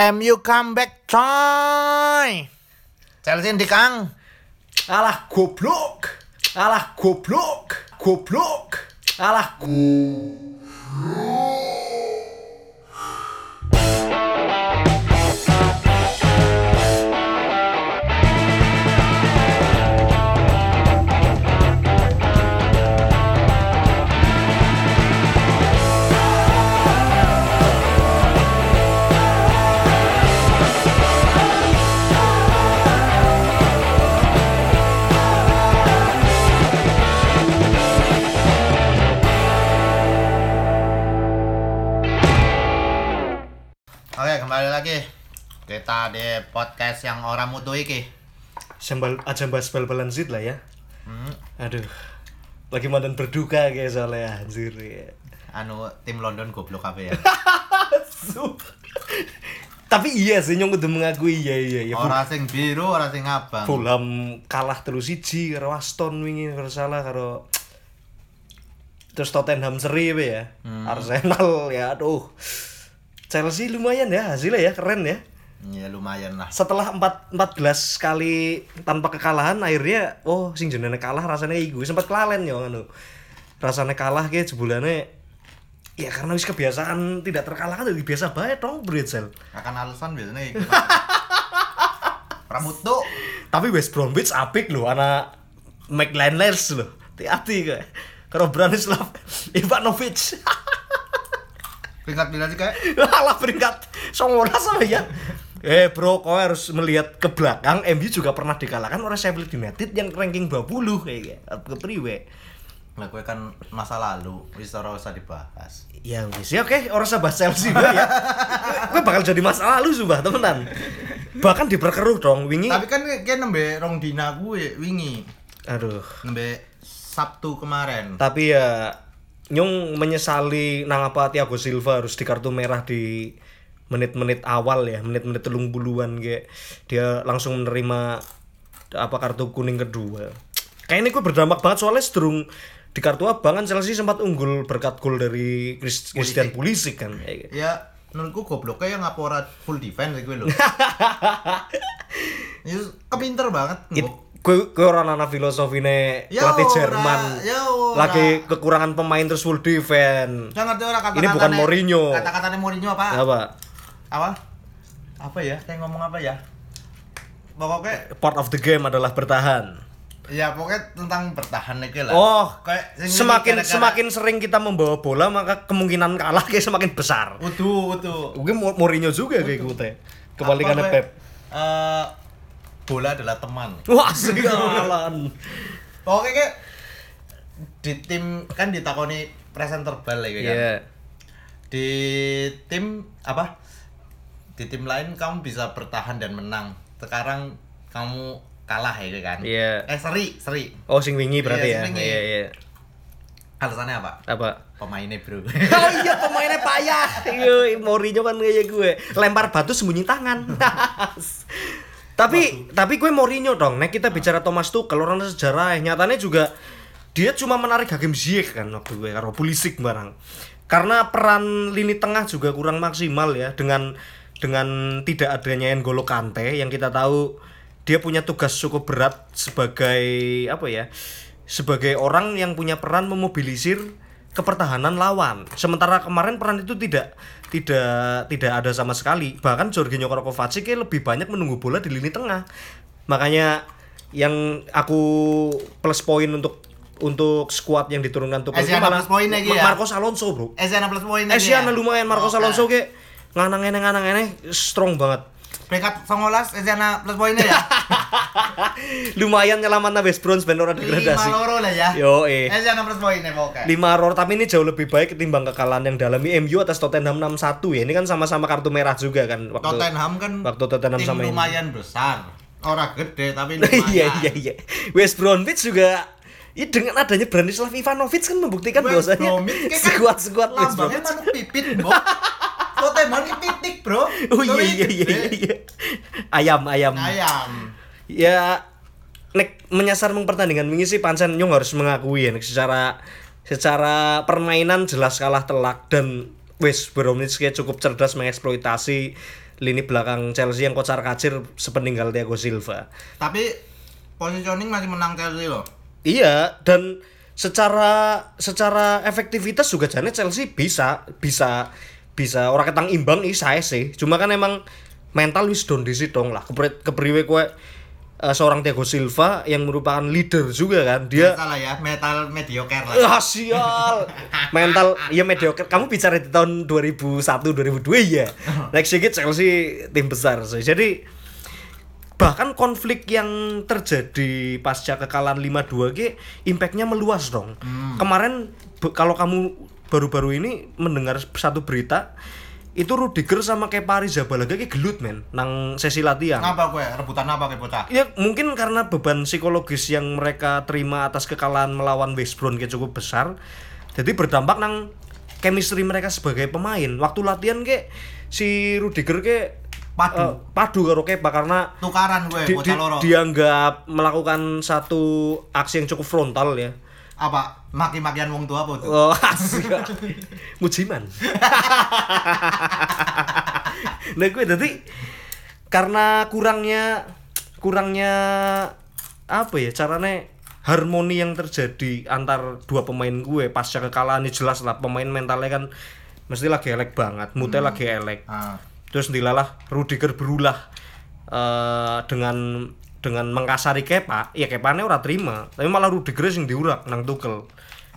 MU comeback coy. Chelsea di Kang. Alah goblok. Alah goblok. Goblok. Alah Oke, di podcast yang orang mutu iki. Sembal aja bahas bal-balan sit lah ya. Hmm, Aduh. Lagi mantan berduka kayak soalnya anjir ya. anu tim London goblok kabeh ya. Tapi iya sih nyong udah mengakui iya iya ya. Ora sing biru, ora sing abang. Fulham kalah terus siji karo Aston wingi karo salah karo terus Tottenham seri apa ya. Arsenal ya aduh. Chelsea lumayan ya hasilnya ya keren ya. Ya lumayan lah. Setelah 4 14 kali tanpa kekalahan akhirnya oh sing jenenge kalah rasanya iku sempat kelalen yo anu. Rasanya kalah kayak jebulane ya karena wis kebiasaan tidak terkalahkan jadi biasa banget dong Britzel. Akan alasan biasanya iku. Pramutu. Tapi West Bromwich apik loh anak McLaners loh. Hati-hati kayak. Kalau Branislav Ivanovic. Peringkat bila sih kayak Alah peringkat 19 sama ya. Eh bro, kau harus melihat ke belakang. MU juga pernah dikalahkan oleh Sheffield United yang ranking 20 kayak gitu. Ke priwe. lah gue kan masa lalu wis ora usah dibahas. Ya wis ya oke, orang usah bahas Chelsea gue ya. gue bakal jadi masalah lu sumpah temenan. Bahkan diperkeruh dong wingi. Tapi kan kayak nembe rong dina gue wingi. Aduh. Nembe Sabtu kemarin. Tapi ya Nyung menyesali nang apa Thiago Silva harus di kartu merah di menit-menit awal ya, menit-menit telung buluan kayak dia langsung menerima apa kartu kuning kedua. Kayak ini gue berdampak banget soalnya sedurung di kartu abang kan Chelsea sempat unggul berkat gol dari Chris- Christian Pulisic kan. Gitu. Ya menurutku gobloknya yang ngapora full defense gue lho. Itu kepinter banget. It- gue gue orang anak filosofine Ya pelatih Jerman ya lagi kekurangan pemain terus full defense Saya ngerti orang kata Ini bukan Mourinho. Kata-katanya Mourinho apa? apa Apa? Apa ya? Saya ngomong apa ya? Pokoknya part of the game adalah bertahan ya pokoknya tentang bertahan iki lah. Oh, kayak semakin semakin sering kita membawa bola maka kemungkinan kalah kayak semakin besar. Utuh, utuh. Mungkin Mou- Mourinho juga kayak gitu teh. Kebalikannya Pep. eh, bola adalah teman. Wah, sialan. Pokoknya kayak di tim kan ditakoni presenter bal ya kan. Iya. Di tim apa? Di tim lain kamu bisa bertahan dan menang. Sekarang kamu kalah ya kan. Iya. Eh seri, seri. Oh, sing wingi berarti Iya, ya. sing wingi. Iya, iya. Alasannya apa? Apa? Pemainnya, Bro. Oh iya pemainnya payah. Iya, Mourinho kan kayak gue. Lempar batu sembunyi tangan. tapi tapi gue Mourinho dong. Nah kita bicara Thomas Tuchel orang sejarah nyatanya juga dia cuma menarik Hakim Ziyech kan waktu gue karo Pulisic barang. Karena peran lini tengah juga kurang maksimal ya dengan dengan tidak adanya N'Golo Kante yang kita tahu dia punya tugas cukup berat sebagai apa ya? sebagai orang yang punya peran memobilisir kepertahanan lawan. Sementara kemarin peran itu tidak tidak tidak ada sama sekali. Bahkan Jorginho Kovacic lebih banyak menunggu bola di lini tengah. Makanya yang aku plus poin untuk untuk squad yang diturunkan tuh Asiana plus poin lagi ya? Marcos Alonso, Bro. Esiana plus poin aja Asiana lumayan Marcos. Alonso kayak nganang eneng nganang eneng strong banget. Peringkat 19 Esiana plus poinnya ya. lumayan nyelamat West Brom ben ora Lima degradasi. loro lah ya. Yo eh. Esiana plus poinnya pokoknya. lima roar tapi ini jauh lebih baik ketimbang kekalahan yang dalami MU atas Tottenham 6-1 ya ini kan sama-sama kartu merah juga kan waktu Tottenham kan waktu Tottenham tim sama ini. lumayan besar. Orang gede tapi lumayan. iya iya iya West Bromwich juga ya dengan adanya Branislav Ivanovic kan membuktikan bahwasanya kan sekuat sekuat West Lambangnya Bromwich manuk pipit, Tottenham ini pitik, Bro. oh iya iya iya iya, iya. ayam ayam Ayam. ya nek menyasar pertandingan ini sih pancen Nyong harus mengakui ya nek secara secara permainan jelas kalah telak dan Bromwich kayak cukup cerdas mengeksploitasi lini belakang Chelsea yang kocar kacir sepeninggal Thiago Silva. Tapi positioning masih menang Chelsea loh. Iya, dan secara secara efektivitas juga jane Chelsea bisa bisa bisa orang ketang imbang ih saya sih. Cuma kan emang mental wis don di situ lah. Kepri kepriwe kowe eh, seorang Thiago Silva yang merupakan leader juga kan. Dia Salah ya, metal mediocre lah. Ah sial. Mental ya mediocre. Kamu bicara di tahun 2001 2002 ya. Next year Chelsea tim besar sih. Jadi bahkan konflik yang terjadi pasca kekalahan 5-2 ge impactnya meluas dong. Kemarin be- kalau kamu baru-baru ini mendengar satu berita itu Rudiger sama Kepa Arrizabalaga ki gelut men nang sesi latihan. Ngapa gue? Rebutan apa ke bocah? Ya mungkin karena beban psikologis yang mereka terima atas kekalahan melawan West Brom kayak cukup besar. Jadi berdampak nang chemistry mereka sebagai pemain. Waktu latihan ke si Rudiger ke Padu. eh, padu karo Kepa karena Tukaran gue, di- bocah di- dianggap melakukan satu aksi yang cukup frontal ya. Apa? Maki-makian wong tua apa tuh? Oh, asik. Mujiman. nah, gue tadi karena kurangnya kurangnya apa ya caranya harmoni yang terjadi antar dua pemain gue pasca kekalahan ini jelas lah pemain mentalnya kan mesti lagi elek banget, moodnya lagi elek. Ah. Terus ndilalah Rudiger berulah eh, dengan dengan mengkasari Kepa, ya Kepane ora terima, tapi malah Rudiger sing diurak nang Tuchel.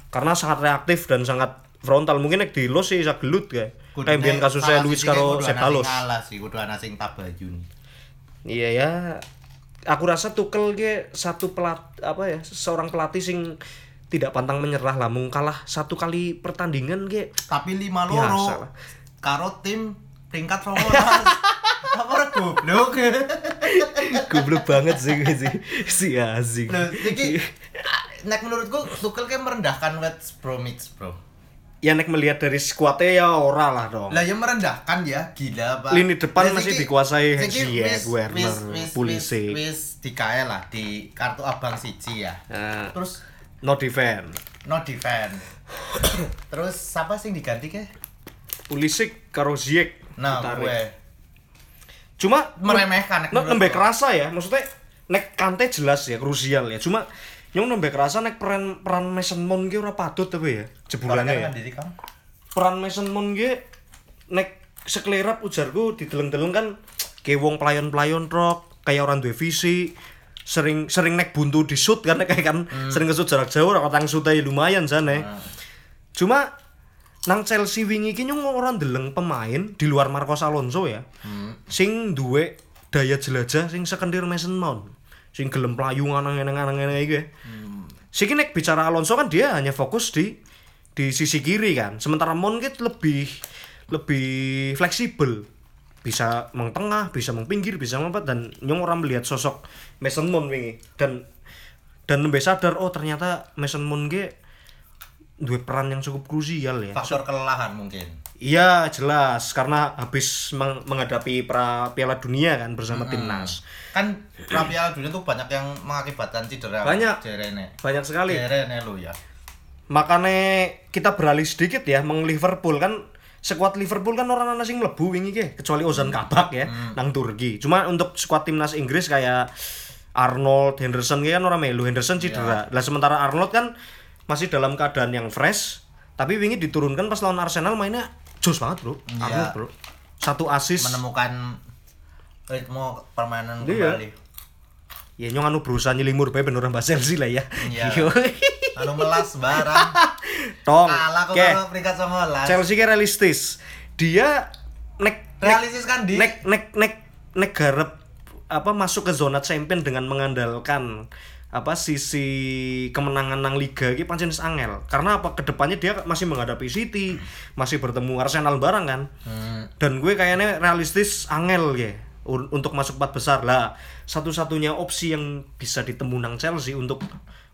Karena sangat reaktif dan sangat frontal. Mungkin nek di los sih bisa gelut kayak. Kayak biyen kasusnya Luis karo Sebalos. Kalah sih, kudu ana sing tabayun. Iya ya. Aku rasa Tuchel ge satu pelat apa ya, seorang pelatih sing tidak pantang menyerah lah mung kalah satu kali pertandingan ge Tapi lima loro karo tim peringkat 19. Apa ora goblok? goblok banget sih gue sih si asik Loh, iki nek menurutku Tuchel kayak merendahkan West Bromwich, Bro. ya nek melihat dari skuadnya ya ora lah dong Lah ya merendahkan ya, gila Pak. Lini depan Lah, masih dikuasai Ziyech, Werner, Pulisic. Wis dikae lah di kartu abang siji ya. Nah, Terus no defend no defend. Terus siapa sih yang diganti ke? Pulisic karo Ziyech Nah, gue cuma meremehkan nek nek menurut nembek gue. rasa ya maksudnya nek kante jelas ya krusial ya. Cuma yang nembek rasa nek peran peran Mason Mount ge ora patut tapi ya jebulannya ya. peran Mason Mount ge nek seklerap ujarku dideleng-deleng kan kayak wong pelayon-pelayon rock kayak orang duwe visi sering sering nek buntu di shoot kan kayak kan sering kesut jarak jauh ora tang shoot lumayan sana cuma nang Chelsea wingi iki nyung orang deleng pemain di luar Marcos Alonso ya. Sing duwe daya jelajah sing sekendir Mason Mount. Sing gelem playu nganang-nganang ngene iki. Siki nek bicara Alonso kan dia hanya fokus di di sisi kiri kan. Sementara Mount gitu lebih lebih fleksibel. Bisa mengtengah, bisa mengpinggir, bisa mengapa dan nyong orang melihat sosok Mason Mount wingi. Dan dan nembe sadar oh ternyata Mason Mount ge duwe peran yang cukup krusial ya. Faktor kelelahan mungkin. Iya jelas karena habis meng- menghadapi pra Piala Dunia kan bersama timnas. Kan pra Piala Dunia tuh banyak yang mengakibatkan cedera. Banyak. Jerene. Banyak sekali. Jerene lu ya. Makanya kita beralih sedikit ya meng Liverpool kan skuad Liverpool kan orang ana sing mlebu wingi ke kecuali Ozan Kabak ya nang Turki. Cuma untuk skuad timnas Inggris kayak Arnold, Henderson kan orang melu Henderson cedera. Lah sementara Arnold kan masih dalam keadaan yang fresh tapi wingi diturunkan pas lawan Arsenal mainnya jos banget, Bro. Iya. Arnold, Bro. Satu assist. Menemukan ritme permainan Iya. kembali. Ya nyong anu berusaha nyelimur bae ben orang bahasa Chelsea lah ya. Iya. Anu melas barang. Tong. Kalah kok karo peringkat 19. Chelsea ki realistis. Dia nek Realistis kan di nek nek nek nek garep apa masuk ke zona champion dengan mengandalkan apa sisi kemenangan nang liga iki pancen angel. Karena apa ke depannya dia masih menghadapi City, masih bertemu Arsenal bareng kan. Hmm. Dan gue kayaknya realistis angel ya un- untuk masuk empat besar lah. Satu-satunya opsi yang bisa ditemu nang Chelsea untuk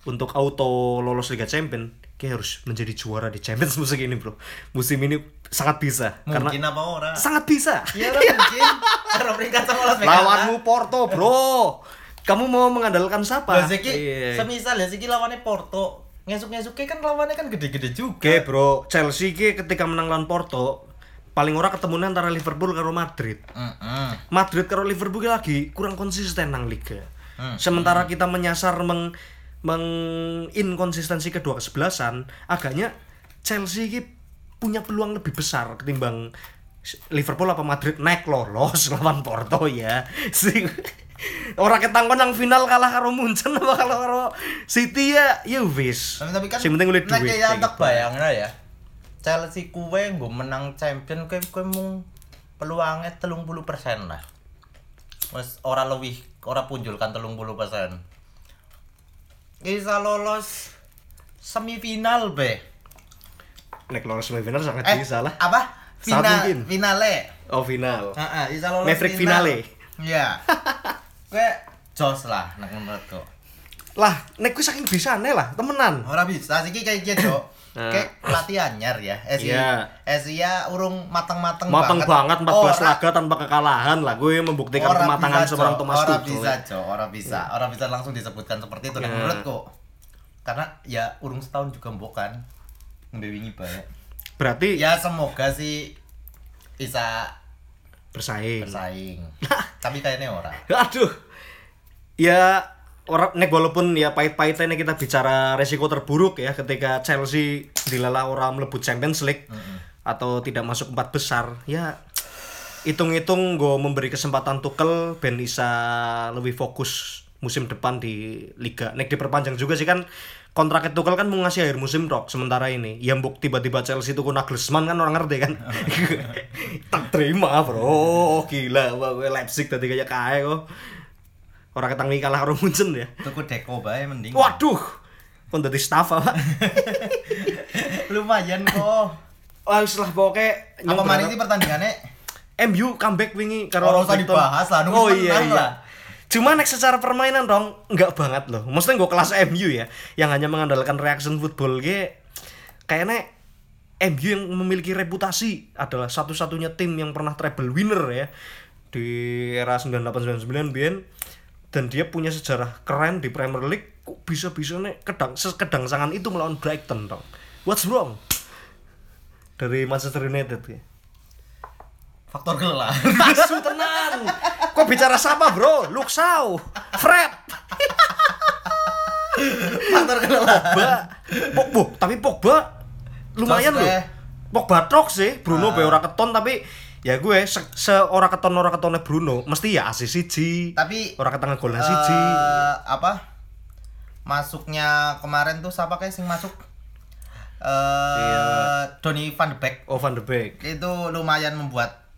untuk auto lolos Liga Champion kayak harus menjadi juara di Champions musim ini bro musim ini sangat bisa mungkin karena apa ora? sangat bisa Iya mungkin. Karo peringkat 19 lawanmu Porto bro kamu mau mengandalkan siapa Lah Zeki, Iya. semisal ya Zeki lawannya Porto, ngesuk-ngesuknya kan lawannya kan gede-gede juga. Oke bro, Chelsea ki ketika menang lawan Porto paling ora ketemunya antara Liverpool karo Madrid. Heeh. Madrid karo Liverpool lagi kurang konsisten nang liga. Hmm. Sementara kita menyasar meng menginkonsistensi kedua kesebelasan, agaknya Chelsea ki punya peluang lebih besar ketimbang Liverpool apa Madrid naik lolos lawan Porto ya. Sing Ora ketangkon nang final kalah karo Munchen apa kalah karo City ya ya wis. Tapi, tapi kan Sing penting oleh nek duit. ya kayak tak bayangno ya. Chelsea kuwe nggo menang champion kowe kowe mung peluangnya 30% lah. Wes ora luwih ora punjulkan 30%. Bisa lolos semifinal be. Nek lolos semifinal sangat Eh, bisa lah. apa? Final finale. Oh final. Heeh, bisa lolos Maverick final. finale. Iya. Kowe jos lah nek menurutku. Lah, nek kuwi saking bisane lah, temenan. Ora bisa, iki kayak gitu, Cok. Nah. Kayak pelatih anyar ya. Iya. Esi ya urung mateng-mateng Matang banget 14 Ora- laga tanpa kekalahan lah. Gue membuktikan ora kematangan bisa, seorang. Thomas Ora Tuchel. bisa, Cok. Ora bisa. Ora bisa langsung disebutkan seperti itu nek Iya. menurutku. Karena ya urung setahun juga mbok kan. Ngebewingi banyak. Berarti Ya semoga sih bisa bersaing. bersaing. Tapi kayaknya ora. Aduh. Ya orang nek walaupun ya pahit-pahitnya kita bicara resiko terburuk ya ketika Chelsea dilalah orang melebut Champions League atau tidak masuk empat besar ya hitung-hitung gue memberi kesempatan Tuchel ben bisa lebih fokus musim depan di liga nek diperpanjang juga sih kan kontrak Tuchel kan mau ngasih akhir musim rok sementara ini ya mbok tiba-tiba Chelsea tuh Nagelsmann kan orang ngerti kan tak terima bro gila wah gue Leipzig tadi kayak kae kok orang ketang kalah karo Munchen ya Tuku Deko bae mending. waduh kon dadi staff apa Lumayan kok. Wah, wis lah pokoknya Apa mari ini pertandingannya? MU comeback wingi karo Oh, dibahas lah, Oh iya iya. lah. Cuma nek secara permainan dong enggak banget loh. Maksudnya gue kelas MU ya, yang hanya mengandalkan reaction football ge kayaknya MU yang memiliki reputasi adalah satu-satunya tim yang pernah treble winner ya di era 9899 Bien dan dia punya sejarah keren di Premier League kok bisa-bisa nih kedang sekedang sangan itu melawan Brighton dong. What's wrong? Dari Manchester United ya. Faktor kelelahan. Asu tenan. Kok bicara siapa, Bro? Luxau, Fred, Faktor kelelahan. Pogba. Pogba, tapi Pogba lumayan loh. Pogba trok sih, Bruno Ah. be ora keton tapi ya gue se, se ora keton ora ketone Bruno mesti ya asis siji. Tapi ora ketengah golnya eh, siji. apa? Masuknya kemarin tuh siapa kayak sing masuk? Eh Iya. Donny van de Beek Oh Van de Beek. itu lumayan membuat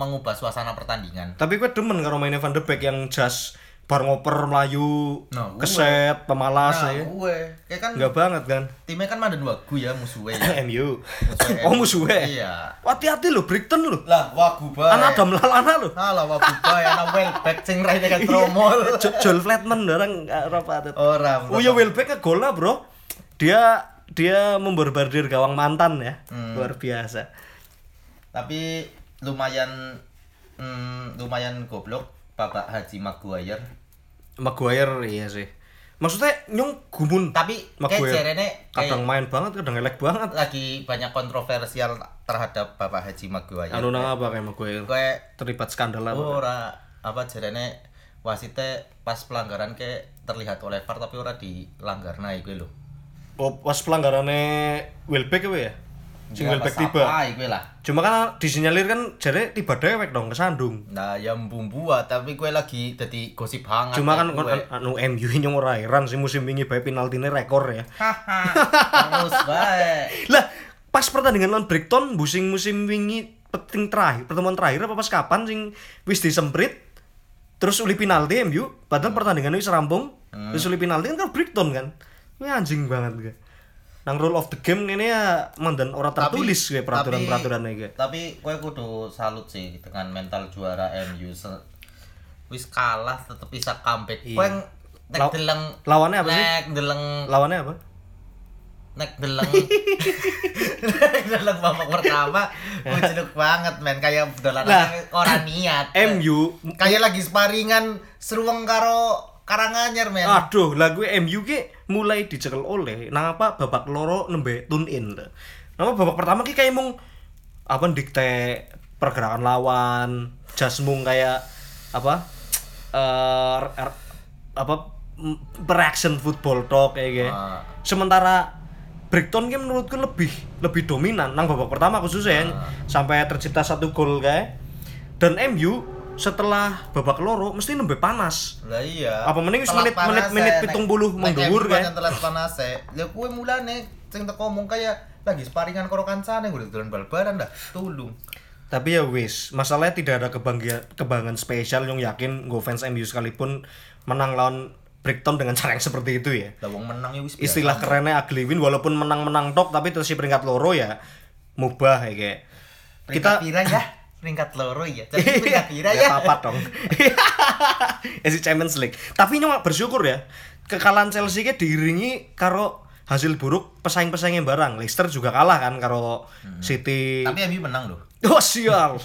mengubah suasana pertandingan. Tapi gue demen karo mainnya Van de Beek yang jas bar ngoper melayu, Nah, gue. keset, pemalas nah, ya. gue kayak kan Enggak banget kan. timnya kan Maden Wagu ya musuhnya. ya. MU. Musuhnya oh MU. musuhnya. Iya. Hati-hati lo, Brighton lo. Lah Wagu bae. Anak ada melalana lo. Alah Wagu bae ana Welbeck sing raine kan tromol. Jo- Joel Flatman orang ora patut. Ora. Oh ya Welbeck ke gol lah, Bro. Dia dia memborbardir gawang mantan ya. Hmm. Luar biasa. Tapi lumayan hmm, lumayan goblok Bapak Haji Maguire. Maguire iya sih. Maksudnya nyung gumun Tapi kayak Maguire. jarene kadang main banget, kadang elek banget. lagi banyak kontroversial terhadap Bapak Haji Maguire. Anu nang apa kayak Maguire? Kayak Terlibat skandal apa? ora apa jarene wasite pas pelanggaran kayak terlihat oleh VAR tapi ora dilanggar nah iku lho. Oh, pas pelanggarannya Welbeck apa ya? Sing Ya, pas tiba. iku lah. Cuma kan disinyalir kan jadi tiba dewek dong kesandung. Nah, ya mbumbuat tapi gue lagi dadi gosip hangat. Cuma kan gue. kon- anu MU nyong ora heran sih musim ini bae penaltine rekor ya. Terus bae. Lah, pas pertandingan lawan Brighton musim musim wingi penting terakhir, pertemuan terakhir apa pas kapan sing wis disemprit terus uli penalti MU, padahal pertandingan wis rampung, terus uli penalti kan kan Brighton kan. Ini anjing banget ga. Nang rule of the game ini ya mandan ora tertulis kayak peraturan-peraturan iki. Tapi gue kudu salut sih dengan mental juara MU. Wis kalah tetep bisa comeback. Iya. Gue nek Law- deleng lawannya apa sih? Nek deleng Lawannya apa? nek deleng nek deleng babak pertama cedek banget men kayak dolan Lah, orang niat MU kayak lagi sparingan seruang karo Karanganyar men Aduh, lagu MU ki mulai dicekel oleh nang apa babak loro nembe tune in. Nama babak pertama ki kayak mung apa dikte pergerakan lawan, jasmung kayak apa? eh er- apa reaction football talk kayak gitu. Ah. Sementara Brighton kan menurutku lebih lebih dominan nang babak pertama khususnya sampai tercipta satu gol kayak dan MU setelah babak loro mesti nembe panas Lah iya. Apa mending wis menit- menit- menit eh, pitung nek- puluh nek menggugur, MU kae. pancen telat panas e. Lah kuwe mulane sing teko ngomong kayak lagi sparingan karo kancane gue dolan bal-balan dah. Tulung. tapi ya wis masalahnya tidak ada kebanggaan kebanggaan spesial yang yakin gue fans MU sekalipun menang lawan Brighton dengan cara yang seperti itu ya Lah wong menang ya wis istilah kerennya ugly win walaupun menang-menang tok tapi terus peringkat loro ya mubah ya kayak kita kita pira ya? Peringkat loro ya. Jadi peringkat pira ya? apa dong ya si Champions League tapi nyong bersyukur ya kekalahan Chelsea ke diiringi karo hasil buruk pesaing-pesaingnya barang Leicester juga kalah kan karo City Tapi MU menang loh. oh sial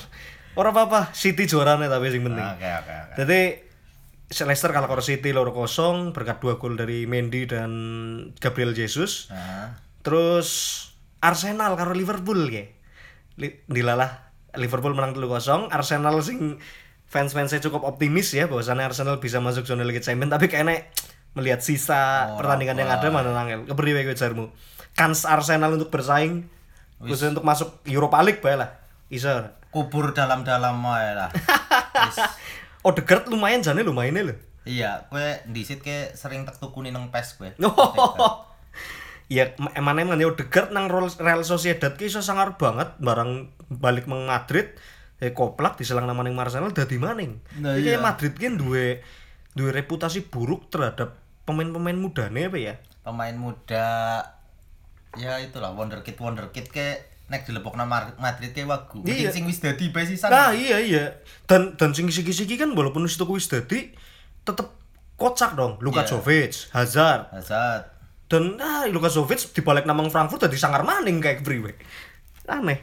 orang apa City juaranya tapi sing penting Oke oke oke. jadi Leicester kalah karo City loro kosong berkat dua gol dari Mendy dan Gabriel Jesus Nah, Terus Arsenal karo Liverpool ya. Dilalah Liverpool menang 3-0, Arsenal sing fans-fansnya cukup optimis ya bahwasannya Arsenal bisa masuk zona Liga Champions tapi kayaknya melihat sisa Oh, pertandingan yang ada mana nangel. Kepriwe kowe jarmu? Kans Arsenal untuk bersaing khususnya untuk masuk Europa League bae lah. Isa. kubur dalam-dalam wae lah. Wis. Odegaard lumayan jane lumayan lho. Iya, kue disit ke sering tak tukuni nang pes kue. Ya emang emang ya Odegaard nang Real Real Sociedad ki iso sangar banget barang balik meng Madrid eh koplak diselang nama ning Arsenal dadi maning. Nah, Iki iya. Madrid ki duwe duwe reputasi buruk terhadap pemain-pemain mudane apa ya? Pemain muda ya itulah wonderkid wonderkid ke nek dilepokna Madrid ke wagu. Iya. Mending sing wis dadi bae sisan. Nah, iya iya. Dan dan sing siki-siki kan walaupun wis tuku wis dadi tetep kocak dong. Luka Iya. Jovic, Hazard, Hazard. Dan ah Luka Jovic dibalik namang Frankfurt jadi sangar maning kayak Priwe. Aneh.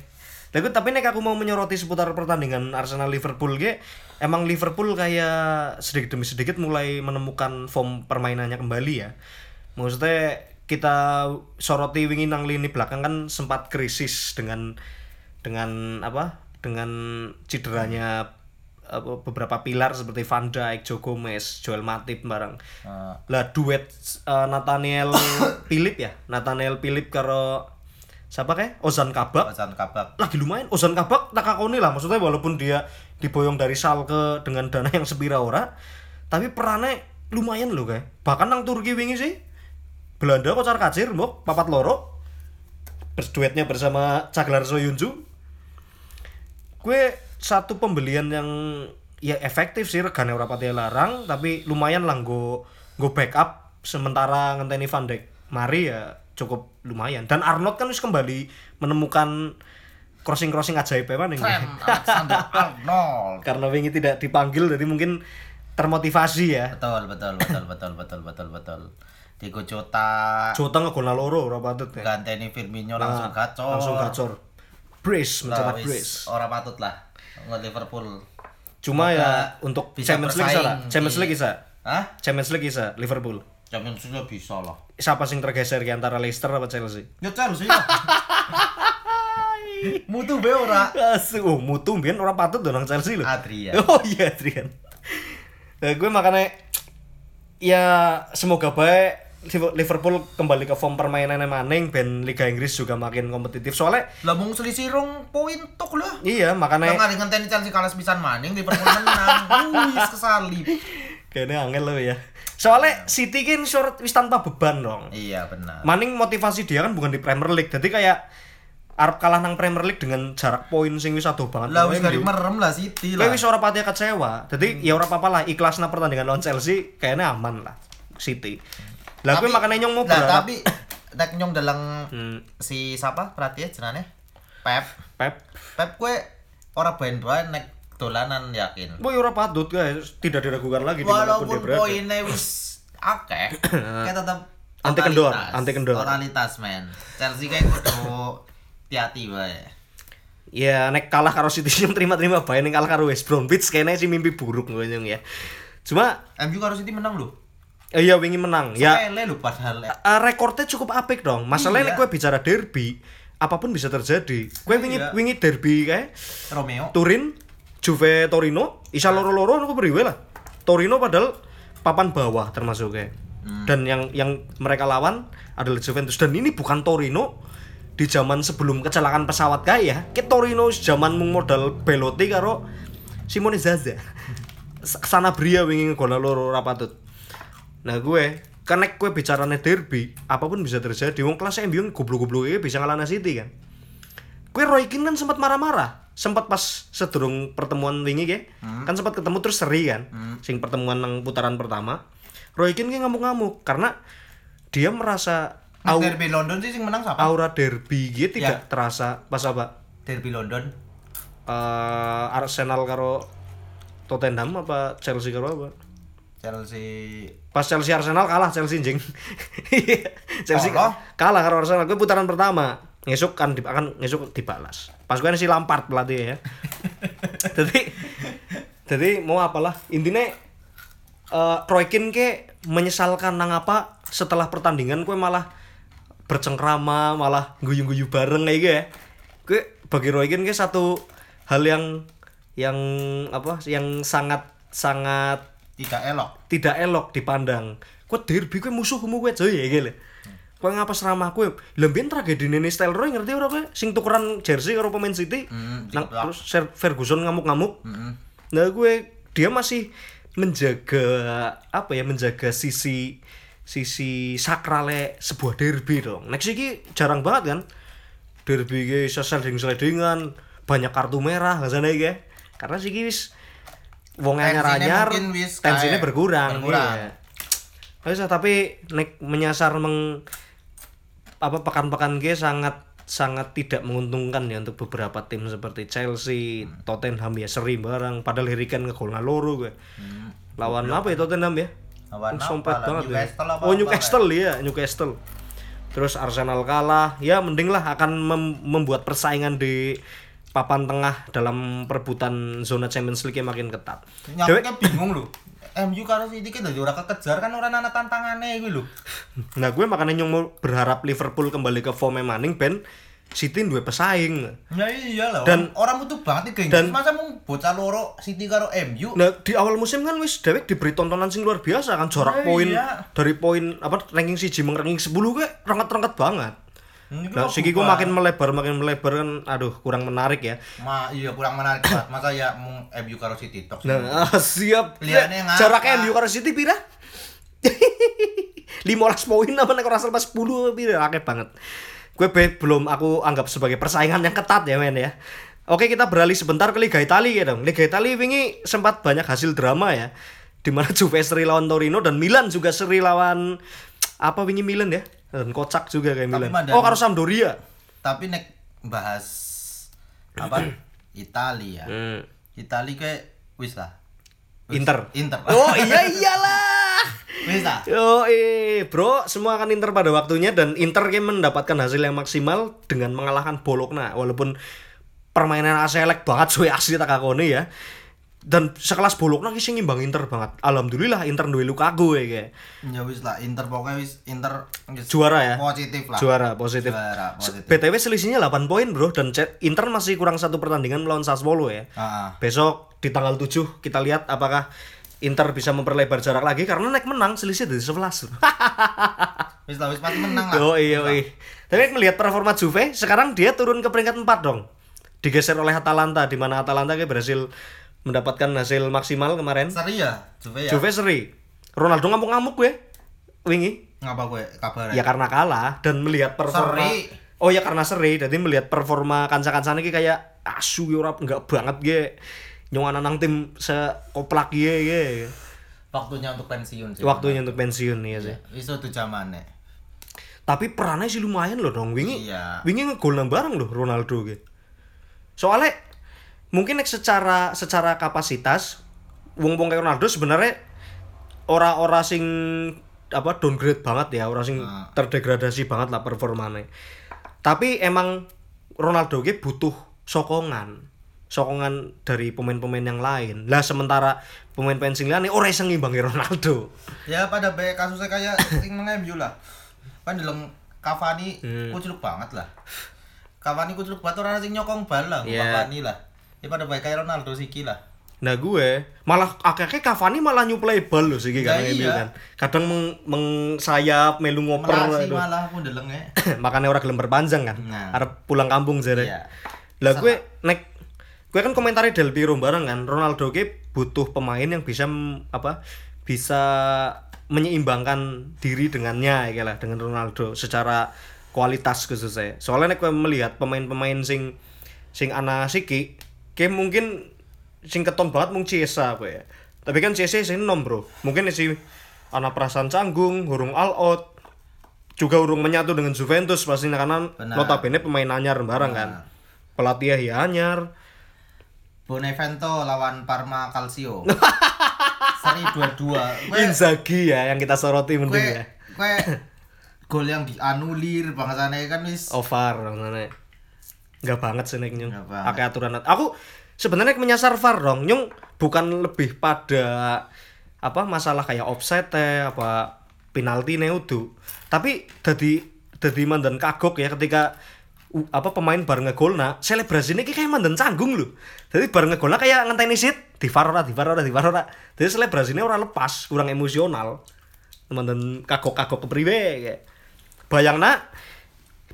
Tapi tapi nek aku mau menyoroti seputar pertandingan Arsenal Liverpool ge, emang Liverpool kayak sedikit demi sedikit mulai menemukan form permainannya kembali ya. Maksudnya kita soroti wingi nang lini belakang kan sempat krisis dengan dengan apa? Dengan cederanya beberapa pilar seperti Van Dijk, Joe Gomez, Joel Matip barang Nah, lah duet eh, Nathaniel Philip ya? Nathaniel Philip karo siapa kayak Ozan Kabak. Hazard kabak. lagi lumayan Ozan Kabak tak kakoni lah. Maksudnya walaupun dia diboyong dari Schalke dengan dana yang sepira ora tapi perannya lumayan loh kayak bahkan nang Turki wingi sih Belanda kocar kacir mbok papat loro. Berduetnya bersama Caglar Soyuncu gue satu pembelian yang ya efektif sih regane ora pati larang tapi lumayan lah go go backup sementara ngenteni Van Dijk mari ya cukup lumayan dan Arnold kan wis kembali menemukan crossing crossing ajaib ya Alexander Arnold. karena wingi tidak dipanggil jadi mungkin termotivasi ya Betul, betul, betul, betul, betul, betul, betul. Diego Jota Jota ngegolna loro ora patut ya ganteni Firmino langsung gacor. langsung gacor brace mencetak brace Ora patut lah. Nge Liverpool. cuma Semoga ya untuk bisa Champions League bisa lah Champions League bisa Hah? Champions League bisa Liverpool Champions League bisa lah. siapa sing tergeser di antara Leicester apa Chelsea Ya Chelsea lah. Mutu be ora. Oh, mutu mbiyen ora patut dong nang Chelsea lho. Adrian. Oh iya Adrian. Nah, gue makanya ya semoga baik Liverpool kembali ke form permainannya maning ben Liga Inggris juga makin kompetitif soalnya Lah mung selisih rong poin tok lah. iya makanya ngari ngenteni Chelsea kalah sepisan maning Liverpool menang. Wis kesalip. kayaknya angel lo ya soalnya City kan short wis tanpa beban dong Iya benar. maning motivasi dia kan bukan di Premier League jadi kayak Arab kalah nang Premier League dengan jarak poin sing wis adoh banget Lah wis gari merem lah City lah. wis ora pati kecewa. Jadi ya ora apa-apa lah ikhlasna pertandingan lawan Chelsea kayaknya aman lah City. Lah gue makanya nyong mau Lah tapi nek nyong dalang Hmm. si siapa perhatian jenane? Pep. Pep. Pep kue ora bain-bain nek dolanan yakin. Boy ora patut guys, tidak diragukan lagi di mana pun dia Walaupun berada. poinnya wis akeh, kayak tetap Anti kendor, anti kendor. Totalitas men. Chelsea kayak kudu hati-hati wae. Ya nek kalah karo City terima-terima bae nek kalah karo West Bromwich kayaknya sih mimpi buruk gue nyong ya. Cuma MU karo City menang lho. Eh, iya wingi menang. Ya lho padahal. eh, rekornya cukup apik dong. Masalahnya Iya. gue bicara derby, apa pun bisa terjadi. Kowe wingi Iya. wingi derby kae Romeo Turin, Juve Torino, isa loro-loro aku beriwe lah. Torino padahal papan bawah termasuk kayak. Dan yang yang mereka lawan adalah Juventus dan ini bukan Torino di zaman sebelum kecelakaan pesawat kayak ya. Ke Torino zaman mung modal Belotti karo Simone Zaza. Sana Bria wingi ngegol loro ora patut. Nah gue karena gue bicaranya derby, apa pun bisa terjadi. Wong kelas MU goblok-goblok bisa ngalahkan City kan. Kue Roy Keane kan sempat marah-marah sempat pas sedurung pertemuan wingi ke kan sempat ketemu terus seri kan sing pertemuan nang putaran pertama Roy Keane ki ngamuk-ngamuk karena dia merasa Nah, au- derby London sih sing menang siapa? aura derby gitu tidak terasa pas apa Derby London. Eh, Arsenal karo Tottenham apa Chelsea karo apa Chelsea. Pas Chelsea Arsenal kalah Chelsea jing Chelsea Kalah? kalah karo Arsenal. Gue putaran pertama. Ngesuk kan akan ngesuk dibalas. Pas gue si Lampard pelatih ya. Jadi jadi mau apalah. Intinya eh Roy Keane ke menyesalkan nang apa setelah pertandingan gue malah bercengkrama malah guyu-guyu bareng kayak gitu ya. Gue bagi Roy Keane ke satu hal yang yang apa yang sangat sangat tidak elok. tidak elok dipandang. Kue derby kue musuhmu kue coy ya gitu. Kue ngapa seramah kue? Lembien tragedi Nene Style Roy ngerti ora kue? Sing tukeran jersey karo pemain City. Hmm, Nang, terus Ferguson ngamuk-ngamuk. Nah gue dia masih menjaga apa ya menjaga sisi sisi sakrale sebuah derby dong. Next iki jarang banget kan. Derby iki iso sliding-slidingan, banyak kartu merah nggak sana ya. Karena sih wis wong mungkin wis tensinya berkurang. berkurang. Iya. Wis, tapi nek menyasar meng apa pekan-pekan ge sangat sangat tidak menguntungkan ya untuk beberapa tim seperti Chelsea, Hmm. Tottenham ya seri barang padahal Kane ngegol loro gue. Hmm. Lawan apa ya Tottenham ya? Lawan Sompet apa lah, banget ya. Newcastle apa Oh apa Newcastle ya, Newcastle. Terus Arsenal kalah, ya mending lah akan mem- membuat persaingan di papan tengah dalam perebutan zona Champions League yang makin ketat. Dewek- Nyampe bingung lho. MU karo City ki dadi ora kekejar kan ora ana tantangane kuwi lho. Nah gue makanya nyung berharap Liverpool kembali ke form maning ben City duwe pesaing. Ya iya lah. Dan- orang butuh banget iki dan-. Masa mung bocah loro City karo MU. Nah di awal musim kan wis dewek diberi tontonan sing luar biasa kan Nah, jarak poin iya. dari poin apa ranking siji meng ranking 10 gue rengket-rengket banget. Ini Nah siki gue makin melebar makin melebar kan aduh kurang menarik ya. Ma iya kurang menarik banget. Masa ya mung MU karo City tok. Nah, ah, siap. Liane ngapa? Jarak MU karo City pira? 15 poin apa nek ora sampai 10 pira akeh banget. Gue be- belum aku anggap sebagai persaingan yang ketat ya men ya. Oke kita beralih sebentar ke Liga Italia ya dong. Liga Italia wingi sempat banyak hasil drama ya. Di mana Juve seri lawan Torino dan Milan juga seri lawan apa wingi Milan ya? Dan kocak juga kayak Milan. Madani- Oh karo Sampdoria. Tapi nek bahas apa Italia. Hmm. Italia kayak wis lah. Wis. Inter. Inter. Oh iya iyalah. Wis lah. Yo, eh, bro, semua akan Inter pada waktunya dan Inter game mendapatkan hasil yang maksimal dengan mengalahkan Bologna walaupun permainan aselek banget suwe asli tak akoni ya. Dan sekelas Bologna ki sing ngimbang Inter banget. Alhamdulillah Inter duwe Lukaku ya kayak. Ya wis lah Inter pokoknya wis Inter Juara ya? Positif lah. Juara positif. Juara positif. BTW selisihnya 8 poin, Bro, dan Inter masih kurang satu pertandingan melawan Sassuolo ya. Heeh. Besok di tanggal 7 kita lihat apakah Inter bisa memperlebar jarak lagi karena naik menang selisih dari 11. Wis lah wis pasti menang lah. Oh iya iya. Tapi melihat performa Juve, sekarang dia turun ke peringkat 4 dong. Digeser oleh Atalanta di mana Atalanta kayak berhasil mendapatkan hasil maksimal kemarin. Seri ya, Juve ya. Juve seri. Ronaldo ngamuk-ngamuk gue. Wingi. Ngapa gue kabar Ya karena kalah dan melihat performa Seri. Oh ya karena seri, jadi melihat performa kanca-kancane iki kayak asu ya ora enggak banget ge. Nyongan nang tim sekoplak ye ge. Waktunya untuk pensiun sih. Waktunya untuk pensiun ya sih. Itu zamane. Tapi perannya sih lumayan loh dong. Wingi Iya. wingi ngegol bareng loh Ronaldo gitu. Soalnya mungkin nek secara secara kapasitas wong-wong kayak Ronaldo sebenarnya ora-ora sing apa downgrade banget ya, ora sing Nah. terdegradasi banget lah performanya. Tapi emang Ronaldo ge butuh sokongan. Sokongan dari pemain-pemain yang lain. Lah sementara pemain-pemain sing liyane ora iso ngimbangi Ronaldo. Ya pada baik kasusnya kayak sing nang MU lah. Kan dalam Cavani Hmm. kucluk banget lah. Cavani kucluk batu ora sing nyokong bal lah, Iya. Cavani lah. Ya pada baik kayak Ronaldo siki lah. Nah gue malah akhirnya Cavani malah nyuplai bal loh sih kan Ya, MU iya. kan. Kadang meng, mengsayap melu ngoper Melasi malah aku ndelenge. makanya orang gelem berpanjang kan Nah. arep pulang kampung jare Iya. lah gue nek gue kan komentari Del Piero bareng kan Ronaldo ke butuh pemain yang bisa apa bisa menyeimbangkan diri dengannya ya lah dengan Ronaldo secara kualitas khususnya soalnya nek gue melihat pemain-pemain sing sing ana siki ke mungkin sing keton banget mung Ciesa apa ya. Tapi kan Ciesa sing nom bro. Mungkin si ana perasaan canggung hurung all out juga urung menyatu dengan Juventus pastinya karena Benar. notabene pemain anyar bareng kan. Pelatih ya anyar. Bonevento lawan Parma Calcio. Seri 2-2. Gue Inzaghi ya yang kita soroti mending ya. gue gol yang dianulir bangsane kan wis Ovar mana nggak banget sih nek nyung. Pakai aturan aku sebenarnya menyasar VAR dong. Nyung bukan lebih pada apa masalah kayak offside teh apa penalti neudu tapi jadi jadi mandan kagok ya ketika apa pemain bareng ngegolna selebrasi ini kayak mandan canggung loh jadi bareng ngegolna kayak ngenteni sit di VAR ora di VAR ora di VAR ora. Jadi selebrasi ini orang lepas kurang emosional. Mandan kagok-kagok kepriwe kayak. Bayangna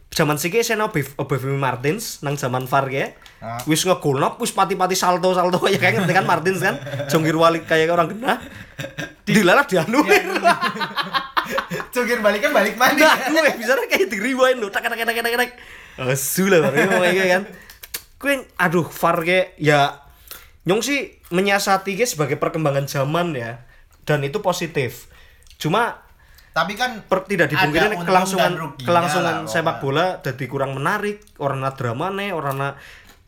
zaman siki saya Bev Obafemi Martins nang zaman VAR ya Ah. wis ngegolno wis pati-pati salto salto kayak kayak ngerti kan Martins kan? Jongkir walik kayak orang genah. Dilalah dianulir. Cungkir balik kan balik mana? nah gue bisa kayak di rewind lo tak tak tak tak tak. Asu lah baru ngomong kayak kan. Gue aduh VAR kayak ya nyong sih menyiasati sebagai perkembangan zaman ya dan itu positif. Cuma Tapi kan per, tidak dipungkiri kelangsungan kelangsungan lah, sepak bola jadi kurang menarik orang drama nih orang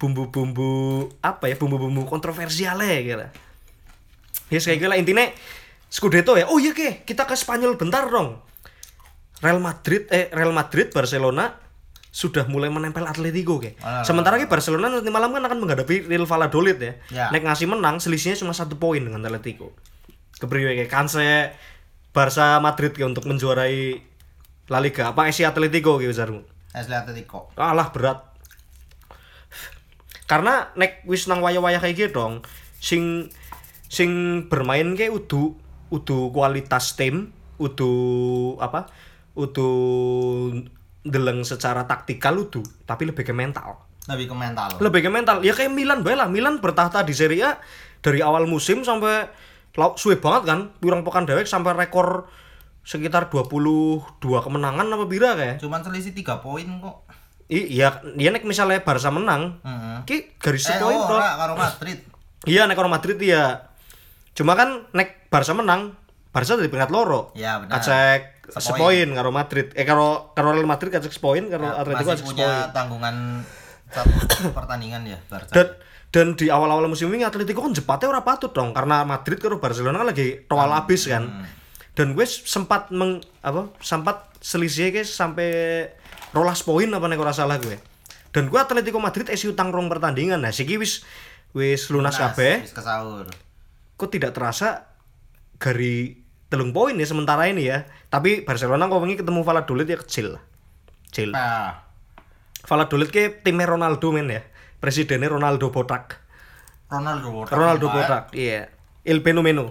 bumbu-bumbu apa ya bumbu-bumbu kontroversial ya gitu. Ya kayak gitu lah. Intinya Scudetto ya oh iya ke kita ke Spanyol bentar dong. Real Madrid eh Real Madrid Barcelona sudah mulai menempel Atletico ke sementara ke Barcelona nanti malam kan akan menghadapi Real Valladolid ya, Ya. nek ngasih menang selisihnya cuma satu poin dengan Atletico. Kepriwe kayak kanse Barca Madrid ke untuk menjuarai La Liga. Apa Asia Atletico gitu jarmu Asli Atletico. alah berat. Karena nek wis nang waya-waya kayak gitu dong sing sing bermain kayak udu udu kualitas tim udu apa udu deleng secara taktikal udu tapi lebih ke mental. Lebih ke mental. lebih ke mental. Ya kayak Milan bae lah. Milan bertahta di Serie A dari awal musim sampai lau suwe banget kan pirang pekan dewek sampai rekor sekitar 22 kemenangan apa bira kayak Cuman selisih 3 poin kok. Iya iya nek misalnya Barca menang Heeh. ki garis Eh, poin ora karo Madrid. iya nek orang Madrid iya cuma kan nek Barca menang Barca dari peringkat loro Ya, benar. kacek Sepoin. karo Madrid eh karo karo Real Madrid kacek sepoin karo Atletico Ya, Masih kacek punya sepoin tanggungan satu pertandingan ya Barca. dan dan di awal-awal musim ini Atletico kan jepatnya ora patut dong karena Madrid karo Barcelona kan lagi toal habis kan. Dan gue sempat meng apa sempat selisih guys sampai rolas poin apa nek ora salah gue. Dan gue Atletico Madrid isi utang rong pertandingan. Nah siki wis wis lunas kabeh. Wis kesaur. kok tidak terasa gari telung poin ya sementara ini ya. Tapi Barcelona kok wengi ketemu Valladolid ya kecil. Kecil. Nah, Valladolid ke timnya Ronaldo men ya presidennya Ronaldo Botak. Ronaldo Botak. Ronaldo. Botak iya. Il Fenomeno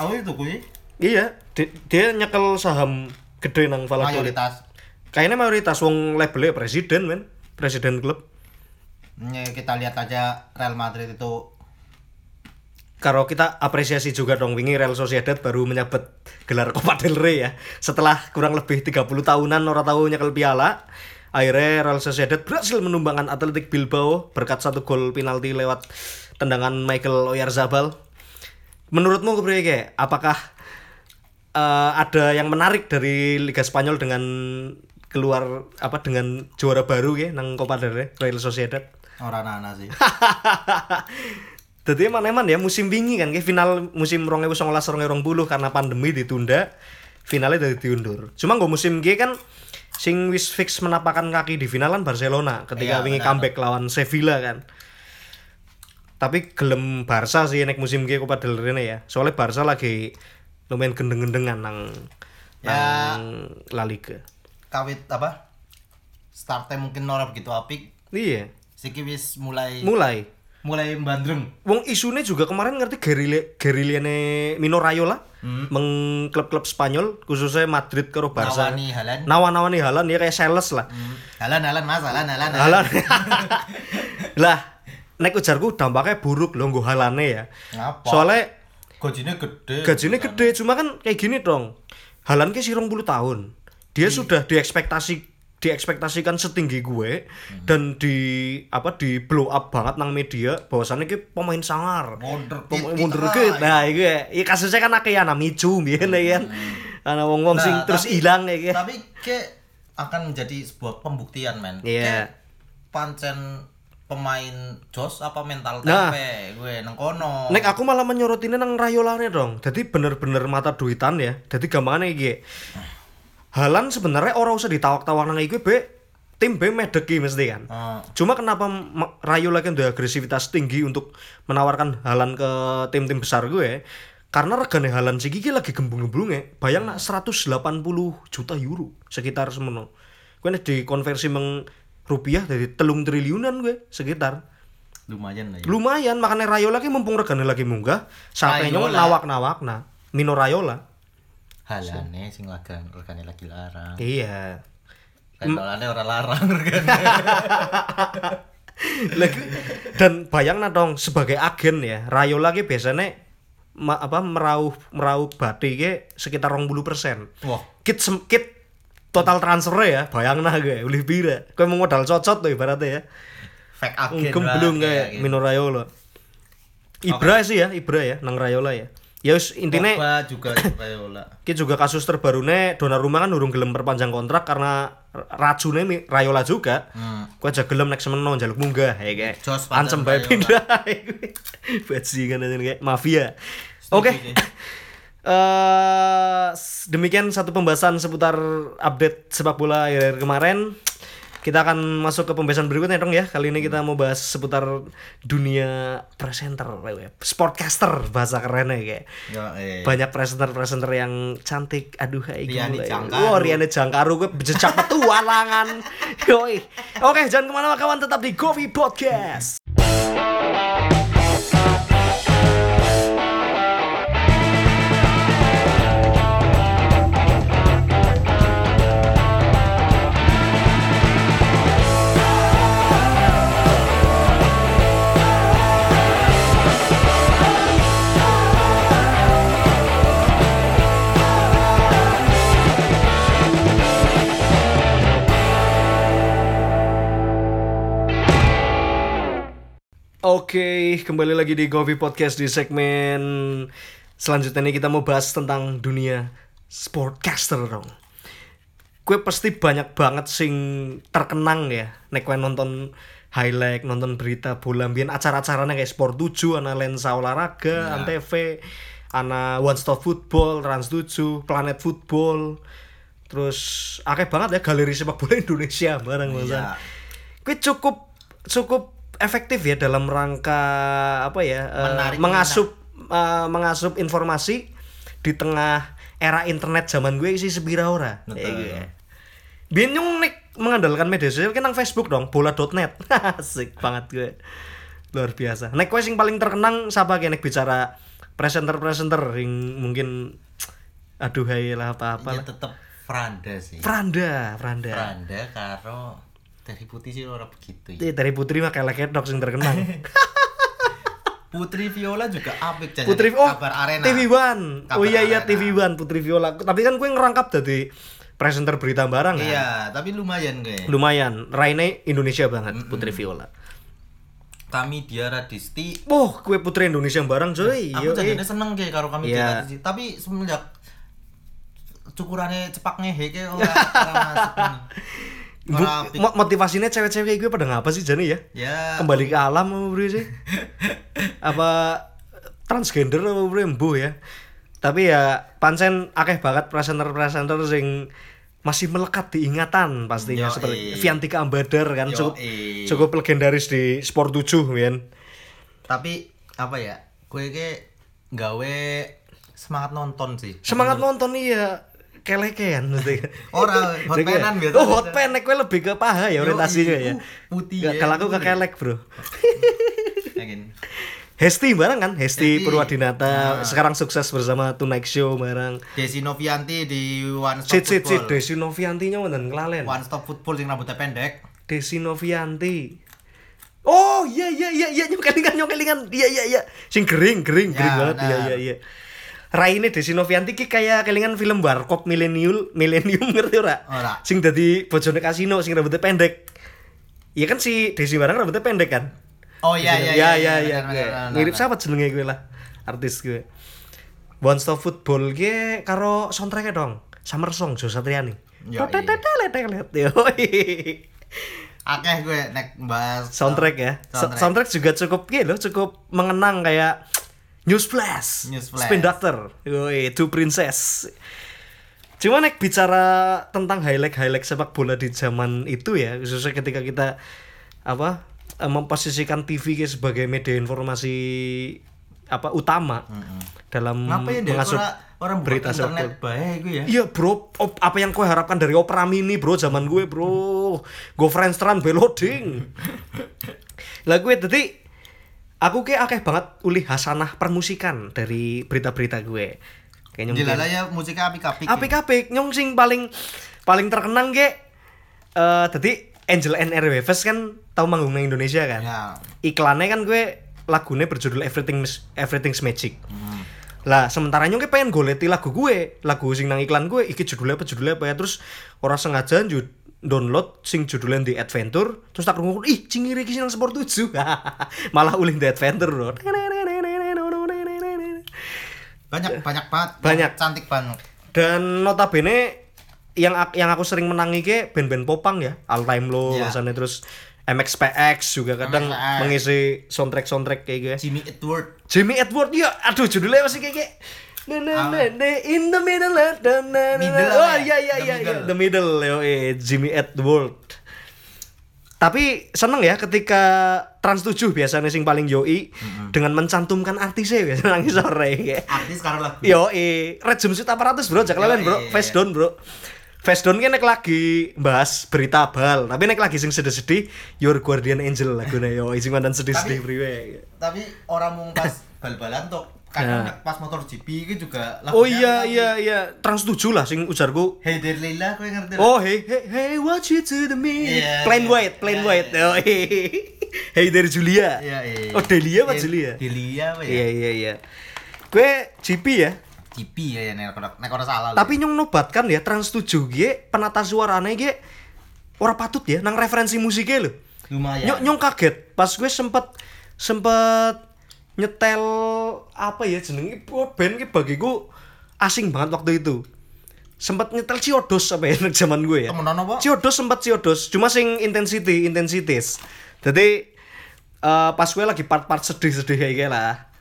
Oh itu kuy. Iya di- dia nyekel saham gede nang Valladolid. Mayoritas. kayaknya mayoritas wong labelnya presiden men. Presiden klub. Ya, kita lihat aja Real Madrid itu. Kalau kita apresiasi juga dong wingi Real Sociedad baru menyabet gelar Copa del Rey ya. Setelah kurang lebih 30 tahunan orang tahu nyekel piala akhirnya Real Sociedad berhasil menumbangkan Athletic Bilbao berkat satu gol penalti lewat tendangan Michael Oyarzabal menurutmu kepriye Ge? apakah eh, ada yang menarik dari Liga Spanyol dengan keluar apa dengan juara baru ya nang Copa del Rey Real Sociedad orang anak sih. Jadi emang-emang ya musim wingi kan kayak final musim 2019 2020 karena pandemi ditunda, finalnya dari diundur. Cuma gue musim G kan sing wis fix menapakkan kaki di finalan Barcelona ketika Iya, wingi comeback lawan Sevilla kan. Tapi gelem Barca sih nek musim G Copa del Rey ya. Soalnya Barca lagi lumayan gendeng-gendengan nang Ya. nang La Liga. Kawit apa? startnya mungkin ora begitu apik Iya. siki wis mulai Mulai. mulai bandreng Wong isune juga kemarin ngerti gerilya geriliane Mino Raiola Hmm. meng klub-klub Spanyol khususnya Madrid karo Barca. nawani halan Nawan-nawani halan ya kayak sales lah. Hmm. halan halan mas halan halan Halan. lah, nek ujarku dampaknya buruk lho nggo halane ya. ngapa Soalnya gajinya gede gajinya gede cuma kan kayak gini dong. Halan ke sirong puluh tahun. Dia sudah diekspektasi diekspektasikan setinggi gue dan di apa di blow up banget nang media bahwasannya ki pemain sangar Mundur Pem- dikit, mundur ah. dikit nah itu ya ya kasusnya kan akeh ana micu biyen ya kan ana wong-wong sing Nah, terus tapi- ilang ya tapi ke akan menjadi sebuah pembuktian men Iya. Kayak pancen pemain jos apa mental Nah. tempe gue nang kono Nek aku malah menyorotinnya nang rayolane dong. Jadi bener-bener mata duitan ya. Jadi gampangnya iki. Halan sebenarnya orang usah ditawak-tawak nang iki be tim B medeki mesti kan. Ah, Cuma kenapa Rayola kan udah agresivitas tinggi untuk menawarkan Halan ke tim-tim besar gue? Karena regane Halan sih iki lagi gembung-gembungnya. Bayang nak 180 juta euro sekitar semono. Gue nek dikonversi meng rupiah dari telung triliunan gue sekitar. lumayan lah ya lumayan makanya Rayola ki mumpung regane lagi munggah sampai Rayola. nawak-nawak nah Mino Rayola halane sing lagan regane lagi larang. Iya. Rendolane ora larang regane lagi dan bayang dong sebagai agen ya Rayola ki biasanya ma- apa merauh merauh bati ki sekitar 20% persen. Wah. Kit sem- kit total transfer ya bayang nah gue boleh bira gue mau modal cocot tuh ibaratnya ya. Fake agen lah, kayak gitu. Mino Rayola. Ibra sih ya Ibra ya nang Rayola ya ya wis intine Pogba juga Rayola Ki juga kasus terbarune Donnarumma kan urung gelem perpanjang kontrak karena r- racune mi- Rayola juga. Hmm. Ku aja gelem nek semeno njaluk munggah ya kayak. Ancem bae pindah. Bajingan kayak mafia. Oke. sih. Eh, s- demikian satu pembahasan seputar update sepak bola akhir kemarin. Kita akan masuk ke pembahasan berikutnya dong ya. Kali ini kita mau bahas seputar dunia presenter, sportcaster bahasa kerennya kayak Yo, eh. banyak presenter-presenter yang cantik aduh kayak Riani gila ya. Jangkaru. Wah, Riani Jangkaru gue jejak petualangan Yoi. oke jangan ke mana-mana kawan tetap di Govi Podcast Oke, kembali lagi di Govi Podcast di segmen selanjutnya nih kita mau bahas tentang dunia sportcaster dong. Gue pasti banyak banget sing terkenang ya, nek kowe nonton highlight, nonton berita bola mbiyen acara-acaranya kayak Sport 7, ana Lensa Olahraga, Antv, ana One Stop Football, Trans 7, Planet Football. Terus akeh banget ya galeri sepak bola Indonesia bareng Iya. Gue cukup cukup efektif ya dalam rangka apa ya eh, Menarik mengasup eh, mengasup informasi di tengah era internet zaman gue isi sepira ora. Betul. Ya, gue. Biyen nyung nek mengandalkan media sosial kan Facebook dong, bola.net. Asik banget gue. Luar biasa. Nek kowe sing paling terkenang siapa ki nek bicara presenter-presenter yang mungkin aduh hai lah apa-apa Ya lah. tetep Franda sih Franda, Franda. Franda karo dari putih sih ora begitu ya. Iya, dari Putri mah kayak kedok sing terkenang. Putri Viola juga apik jajan Putri oh kabar arena TV One. Oh iya iya Arena. TV One Putri Viola. Tapi kan gue ngerangkap dari presenter berita barang kan. iya tapi lumayan gue Lumayan. Raine Indonesia banget Putri Viola. kami dia Radisti Wah, kue Putri Indonesia barang coy. aku eh. seneng ke karo kami Iya. dia Radisti tapi semenjak cukurannya cepak ngehe ke ora ora masuk. Bu- motivasinya cewek-cewek gue pada ngapa sih Jani ya? ya Kembali ke alam apa bro sih? apa transgender apa bro embo ya? Tapi ya pancen akeh banget presenter-presenter sing masih melekat di ingatan pastinya Yoi. seperti Viantika Ambadar kan cukup Yoi. cukup legendaris di Sport 7 men. tapi apa ya gue ke gawe semangat nonton sih Semangat nonton iya. Kelekean mesti. Ora, hot panan biasa. Oh, hot pan nek kowe lebih ke paha ya orientasinya ya. Putih Nggak, ya, Kalau aku ke kelek, Bro. Yakin. Hesti bareng kan? Hesti Hesti. Purwadinata Nah. sekarang sukses bersama Tonight Show bareng. Desi Novianti di One Stop Football. Desi Novianti nya wonten kelalen. One Stop Football sing rambutnya pendek. Desi Novianti. Oh iya iya iya iya nyokelingan nyokelingan iya iya iya sing gering gering Ya, gering banget iya benar. iya iya. Raine Desi Novianti ki kayak kelingan film Warkop milenial milenium ngerti ora? Ora. Sing dadi bojone kasino sing rambutnya pendek. Iya kan si Desi barang rambutnya pendek kan? Oh iya ya iya ya iya, ya, gue. benar, benar, mirip siapa jenenge gue lah artis gue One Stop Football gue karo soundtracknya dong Summer Song Jo Satriani. Yoi. Akeh gue nek bahas soundtrack ya So- soundtrack juga cukup gitu loh cukup mengenang kayak Newsflash, Newsflash. Spin Doctor, Yoi, Two Princess. Cuma nek bicara tentang highlight highlight sepak bola di zaman itu ya, khususnya ketika kita apa eh, memposisikan TV sebagai media informasi apa utama dalam Ngapain deh mengasup orang orang berita internet bola. baik gue ya. Iya bro, op- apa yang kau harapkan dari Opera Mini bro zaman gue bro Go Friends Beloding Lah gue tadi Aku kayak akeh banget ulih hasanah permusikan dari berita-berita gue Kayaknya mungkin Jelas ya musiknya apik-apik. ya. Apik-apik, nyong sing paling paling terkenang ge eh tadi Angel and Airwaves kan tahu manggung nang Indonesia kan Ya. iklannya kan gue lagunya berjudul Everything Everything's Magic Hmm. lah sementara nyong pengen goleti lagu gue lagu sing nang iklan gue iki judulnya apa judulnya apa ya terus orang sengaja download sing judulnya The Adventure terus tak ngomong ih cingiri iki nang Sport 7 malah ulin The Adventure bro Banyak banyak banget. Banyak. Cantik banget. dan notabene yang yang aku sering menangi ke band-band popang ya All Time Low Iya. misalnya terus MXPX juga kadang MXPX. mengisi soundtrack soundtrack kayak gitu Jimmy Edward. Jimmy Edward ya aduh judulnya masih kayak kayak Na, na, na, na, in the middle na, na, na. Middle oh iya ya? iya The iya iya. middle. the middle yo eh, Jimmy Edward tapi seneng ya ketika Trans 7 biasanya sing paling yoi dengan mencantumkan artisnya biasanya nangis sore kayak Artis sekarang lagu. Yo, eh, Red Jumpsuit aparatus bro, jak lalen bro, Yoi. face down bro. Face down nek lagi bahas berita bal, tapi nek lagi sing sedih-sedih, Your Guardian Angel lagune yo, sing mantan sedih-sedih priwe. Tapi orang mau pas bal-balan tuh Ya. Kadang nek pas motor GP itu juga Oh iya lagunya iya iya, trans 7 lah sing ujarku. Hey Dear Lila, kau ngerti? Oh hey hey hey what you to the me. Iya, plain iya. white, plain Iya, white. iya. Oh, hey. hey dari Julia. Iya, iya. Oh Delia apa Julia? Delia apa ya? Iya iya iya. Gue GP ya, GP ya ya nek nek ora salah. Tapi nyong nobatkan ya Trans 7 ge penata suarane ge ora patut ya nang referensi musiknya lho. lumayan. Nyong, nyong kaget pas gue sempet sempet nyetel apa ya jenenge oh, band ki bagiku asing banget waktu itu. Sempet nyetel Ciodos apa ya zaman gue ya. Temenan apa? Ciodos sempat Ciodos, cuma sing intensity, intensities. Jadi eh, pas gue lagi part-part sedih-sedih kayak lah.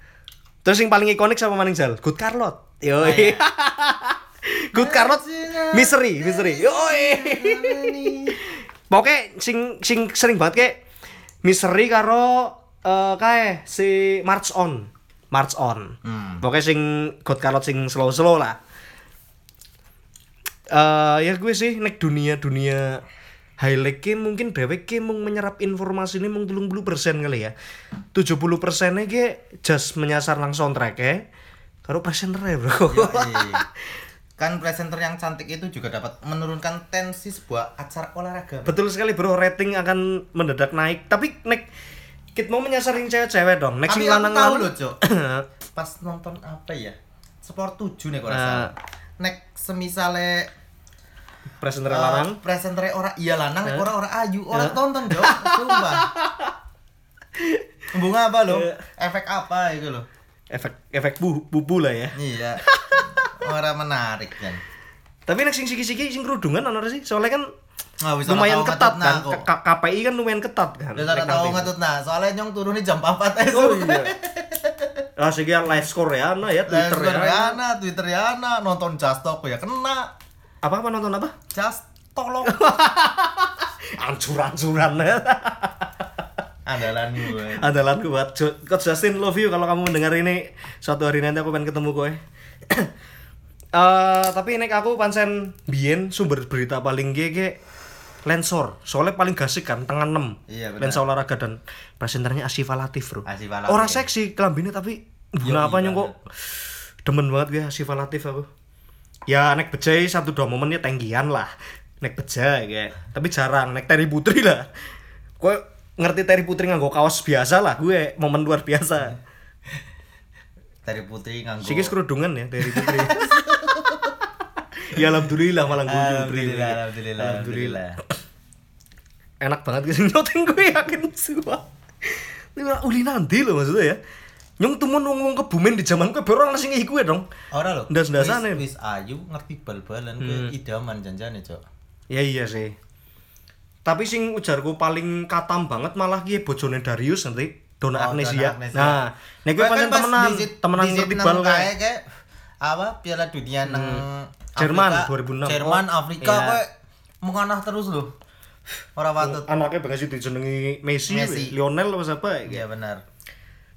Terus yang paling ikonik sama Maning Jal, Good Carlot. Yo. Oh, iya. Good Carlot, Misery, Misery. Yo. Pokoknya sing sing sering banget kayak Misery karo eh kae si March On. March On. Hmm. Pokoknya sing God Carlot sing slow-slow lah. eh ya gue sih nek dunia dunia highlight ki mungkin dhewek ki mung menyerap informasi ini mung 30% kali ya. 70% nya ki just menyasar nang soundtrack ya. Karo presenter ya, Bro. Yoi. kan presenter yang cantik itu juga dapat menurunkan tensi sebuah acara olahraga. Betul sekali, Bro. Rating akan mendadak naik. Tapi nek kita mau menyasar yang cewek-cewek dong. Nek Tapi lanang tahu loh, Cok. Pas nonton apa ya? Sport 7 nih kalau Nah. salah. Nek semisale presenter eh, lanang. presenter ora iya lanang nek ora ora ayu, ora Eh. tonton, Cok. Sumpah. Bunga apa loh? Eh. Efek apa itu loh? Efek efek bu, bubu lah ya. Iya. Ora menarik kan. Tapi nek sing siki-siki sing kerudungan ana sih. Soalnya kan Bisa lumayan ketat kan. kok. K- KPI kan lumayan ketat kan. Nek tahu KPI. ngetut nah, soalnya nyong turunnya jam 4 aja. Oh iya. Ah sih live score ya, nah ya Twitter ya. ya, nah, Twitter ya, nah, nonton Just Talk ya kena. Apa apa nonton apa? Just tolong Ancur-ancuran. andalan gue. Andalanku buat Jo- Coach Justin love you kalau kamu mendengar ini suatu hari nanti aku pengen ketemu kowe. Eh tapi nek aku pancen biyen sumber berita paling gege Lensor, soalnya paling gasik kan, tengah 6 Iya, benar. Lensa olahraga dan presenternya Asyifa Latif bro. Asyifa Latif. Orang seksi kelambinnya tapi Guna apa iya, kok? Demen banget gue Asyifa Latif aku. Ya nek bejai satu dua momen ya tenggian lah. Nek bejai kayak. Tapi jarang, nek Terry Putri lah. Gue ngerti Terry Putri nganggo kaos biasa lah Gue. Momen luar biasa. Dari Putri nganggo. Sikis kerudungan ya Terry Putri Ya alhamdulillah malah guyu Putri. Alhamdulillah, alhamdulillah, alhamdulillah. Enak banget sih nyoting gue yakin semua. Ini ora uli nanti loh maksudnya ya. Nyong temen wong-wong kebumen di zaman gue baru orang nasi ngihi gue dong. Ora lho. Ndas-ndasane. Wis- Wis ayu ngerti bal-balan Hmm. kuwi idaman janjane, Cok. Ya iya sih. Tapi sing ujarku paling katam banget malah ki bojone Darius nanti Dona Oh, Agnesia. Agnesia. Nah, nek gue pancen kan pas temenan, temenan ngerti bal kae kayak apa Piala Dunia nang Jerman, Afrika, 2006. Jerman Oh, Afrika iya. kowe menganah terus loh. Ora patut. Anaknya bakal sih dijenengi Messi, Messi. Lionel apa siapa ya. Iya benar.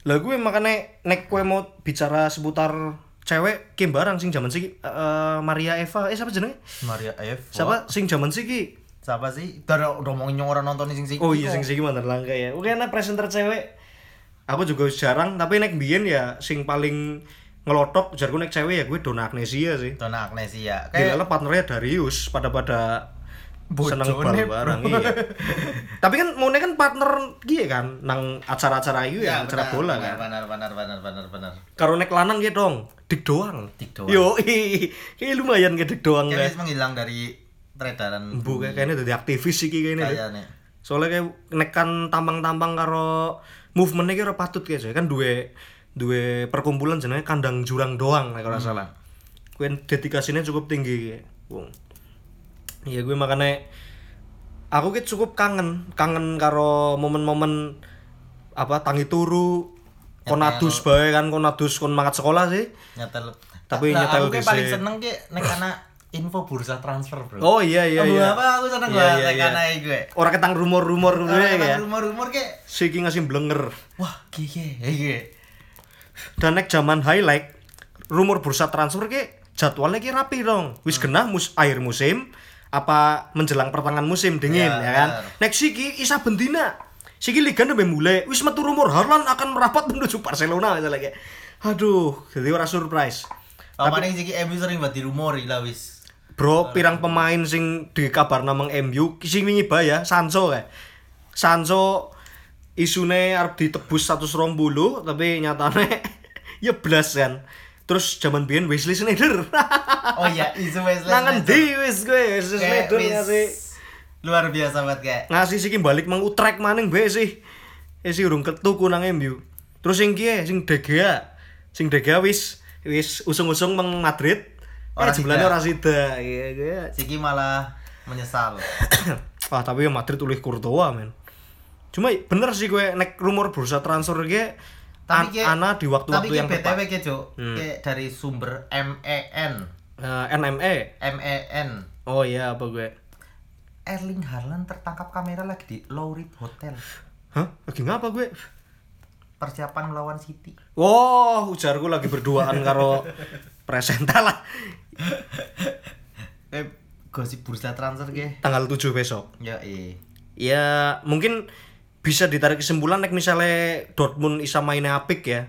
Lah gue makanya nek kue mau bicara seputar cewek kim barang sing zaman sih eh, Maria Eva eh siapa jenenge? Maria F. Siapa sing zaman sih ki? Siapa sih? Dari udah mau nyong orang nonton sing sing. Oh iya sing sih mantan langka ya. Oke anak presenter cewek. Aku juga jarang tapi nek biyen ya sing paling ngelotok jarku nek cewek ya gue Dona Agnesia sih. Dona Agnesia. Kayak Kayak partnernya Darius pada pada seneng Bojone, bal bareng iya. Tapi kan mau kan partner gitu kan nang acara-acara itu ya, acara benar, bola benar, kan. Benar benar benar benar benar. Karo nek lanang gitu dong, dik doang. Dik doang. Yo, kayak lumayan ke dik doang Kayak kan. wis menghilang dari peredaran Bu kayak kayaknya dari aktivis sih kayaknya. kayaknya. Soalnya kayak nek kan tampang-tampang karo movementnya kira patut kayak kan duwe duwe perkumpulan jenenge kandang jurang doang nek ora salah. Kuwi dedikasinya cukup tinggi kayak. Wong. Iya gue makanya aku ki cukup kangen, kangen karo momen-momen apa tangi turu konadus bae kan konadus kon mangkat sekolah sih. Nyetel. Tapi Lah, nyetel aku kayak paling seneng ki nek ana info bursa transfer, Bro. Oh iya iya Aduh, iya. apa aku seneng Iya, banget iya, nek iya. ana gue. Orang ketang rumor-rumor gitu ya. Rumor-rumor ki Siki ngasih blenger. wah gigi iki. Dan nek zaman highlight rumor bursa transfer ke jadwalnya ki rapi dong. Wis genah mus akhir musim apa menjelang pertengahan musim dingin Ya, ya, kan. Nek siki isa bentina. Siki liga udah mulai. Wis metu rumor Harlan akan merapat menuju Barcelona misalnya kayak. Aduh, jadi orang surprise. Pamane iki MU sering banget dirumori lah wis. Bro, pirang pemain sing di kabar namang MU sing wingi ya, Sancho kayak. Sancho isune arep ditebus 120 tapi nyatane ya blas kan. Terus zaman biyen Wesley Sneijder. Oh iya, isu Wesley. Nang endi wis gue Wesley ngasih luar biasa banget kayak. ngasih siki balik mang utrek maning bae sih. Eh sih urung ketuku nang MU. Terus sing kiye sing De Gea. Sing De Gea wis wis usung-usung meng Madrid. Ora Eh jumlahnya sida. ora sida. Iya, iya. Siki malah menyesal. Wah, tapi ya Madrid ulih Courtois, men. Cuma bener sih gue nek rumor bursa transfer ge an- ki- ana di waktu-waktu tapi ki yang BTW tepat. ki, Cuk. Ki dari sumber MEN. Eh, NME. MEN. Oh iya, apa gue? Erling Haaland tertangkap kamera lagi di Lowrit Hotel. Hah? Lagi ngapa gue? Persiapan melawan City. Wow, ujarku lagi berduaan karo presenta lah. Eh, gosip bursa transfer ki. Tanggal 7 besok. Ya iya. Ya, mungkin bisa ditarik kesimpulan nek misalnya Dortmund isa mainnya apik ya.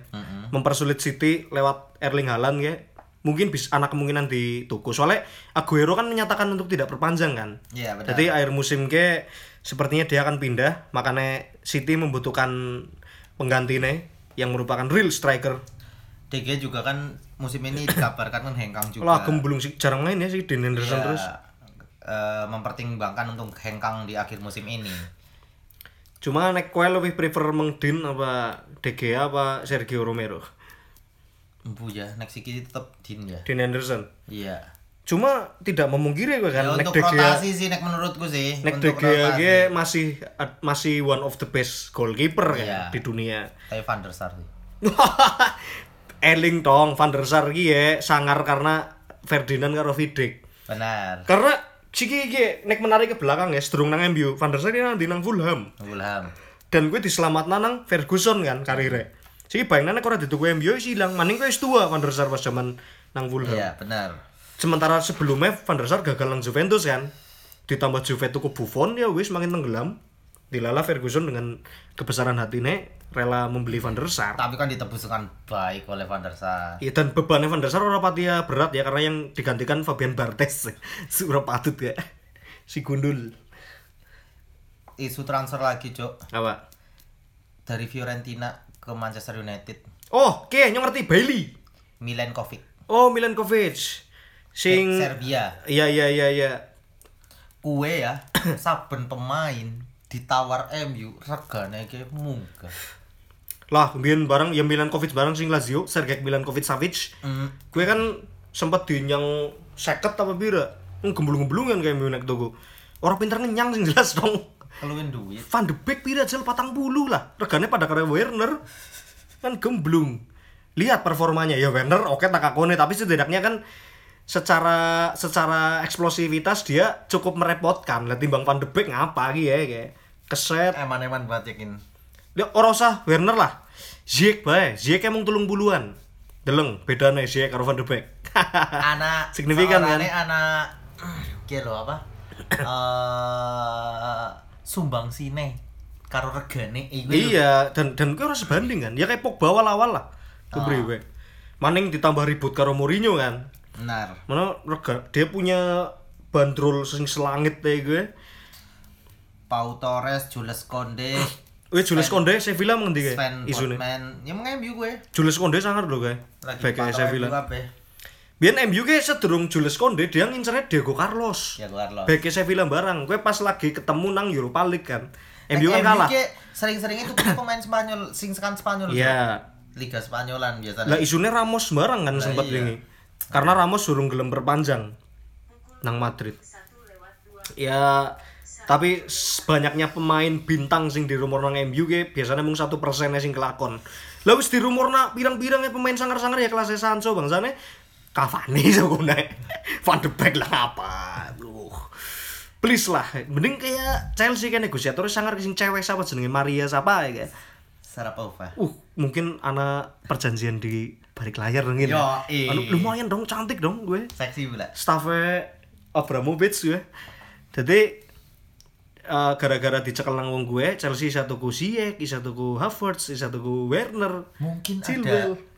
Mempersulit City lewat Erling Haaland ya. Mungkin bisa anak kemungkinan dituku. Soalnya Aguero kan menyatakan untuk tidak perpanjang kan. Iya, benar. Jadi akhir musim ke sepertinya dia akan pindah, makanya City membutuhkan penggantinya yang merupakan real striker. DG juga kan musim ini dikabarkan kan hengkang juga. Agem belum sih jarang main ya sih Dean Henderson Iya, terus. eh, mempertimbangkan untuk hengkang di akhir musim ini. Cuma nek kowe lebih prefer Meng Dean apa De Gea apa Sergio Romero? Bu ya, next iki tetep Din ya. Dean Henderson. Iya. Cuma tidak memungkiri gue kan Ya, nek untuk De Gea rotasi sih nek menurutku sih. nek De untuk Gea rotasi. ge masih masih one of the best goalkeeper Iya. kan di dunia. Tapi Van der Sar sih. Erling tong Van der Sar ki ya sangar karena Ferdinand karo Vidic. Benar. Karena Ciki iki nek menarik ke belakang ya, sedurung nang MU, Van der Sar ini nanti nang Fulham. Fulham. Dan gue diselamat nang Ferguson kan karirnya. Ciki bayangin nek ora dituku MU wis ilang, maning kowe wis tua Van der Sar pas zaman nang Fulham. Iya, benar. sementara sebelumnya Van der Sar gagal nang Juventus kan ditambah Juve tuku Buffon ya wis makin tenggelam dilala Ferguson dengan kebesaran hatinya rela membeli Van der Sar Tapi kan ditebus dengan baik oleh Van der Sar. Iya dan bebannya Van der Sar ora pati ya berat ya karena yang digantikan Fabian Barthez. Surah patut ya. Si gundul. Isu transfer lagi, Cok. Apa? Dari Fiorentina ke Manchester United. Oh, oke, yang ngerti Bailey. Milenkovic. Oh, Milankovic. Sing Serbia. Iya iya iya iya. Kue ya, saben pemain ditawar MU regane iki munggah. Lah, kemudian barang yang Milankovic barang sing Lazio, Sergej Milankovic Savic. Mm. Gue kan sempat dinyang seket apa pira. Gemblung-gemblungan kayak Milan tuh. Orang pinter ngenyang sing jelas dong. Keluwin duit. Van de Beek pira jel patang bulu lah regane pada kaya Werner kan gemblung lihat performanya ya Werner oke tak akone tapi setidaknya kan secara secara eksplosivitas dia cukup merepotkan. Lah timbang Van de Beek ngapa gitu ya kayak keset. Eman-eman banget yakin. dia ora usah Werner lah. Ziyech bae. Ziyech emang tulung buluan. Deleng bedanya Ziyech karo Van de Beek. Anak Signifikan, kan? anak kia lo apa? Eh sumbang sine karo regane lho. iya dan dan gue harus sebanding kan? Ya kayak Pogba awal-awal lah. Kepriwe maning ditambah ribut karo Mourinho kan benar. Mana rega dia punya bandrol sing selangit deh gue Pau Torres Jules Konde Wih Jules Konde Sevilla mengendi kayak Sven isune? Botman ya mengembu gue Jules Konde sangat loh kayak lagi pantau Sevilla. MU. Biar MU kayak sedurung Jules Konde dia ngincernya Diego Carlos. Ya gue Carlos. Back Sevilla barang. Gue pas lagi ketemu nang Europa League kan. MU kan kalah. sering-sering itu pemain Spanyol sing sekan Spanyol Iya. Liga Spanyolan biasanya. Lah isunya Ramos barang kan sempat iya. ini karena Ramos suruh gelem perpanjang nang Madrid. Ya tapi s- banyaknya pemain bintang sing di rumor nang MU ke biasanya mung satu persen sing kelakon. Lah wis di rumor nak pirang-pirang ya pemain sangar-sangar ya kelasnya Sancho bangsane. Cavani sebenarnya Van de Beek lah apa lu please lah mending kayak Chelsea kan negosiator sangar sing cewek siapa jenenge? Maria siapa ya kayak? Sarapova uh mungkin anak perjanjian di balik layar Yo, eh. anu, lumayan dong cantik dong gue. Seksi pula. Staffnya Abramovich gue. Jadi eh, gara-gara dicekel nang wong gue Chelsea satu ku Ziyech isa tuku Havertz isa tuku Werner mungkin Chilwell. ada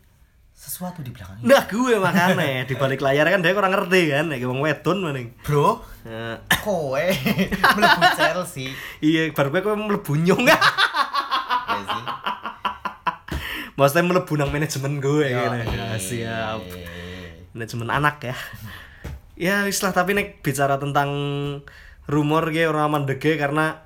sesuatu di belakangnya nah gue makanya di balik layar kan dia kurang ngerti kan kayak wong wedon maning. Bro Eh, kowe mlebu Chelsea. Iya baru gue mlebu nyong. Ya sih maksudnya mlebu nang manajemen gue gitu. iya. Ya, siap. Manajemen anak ya. Ya wis lah tapi nek bicara tentang rumor ge orang aman dege karena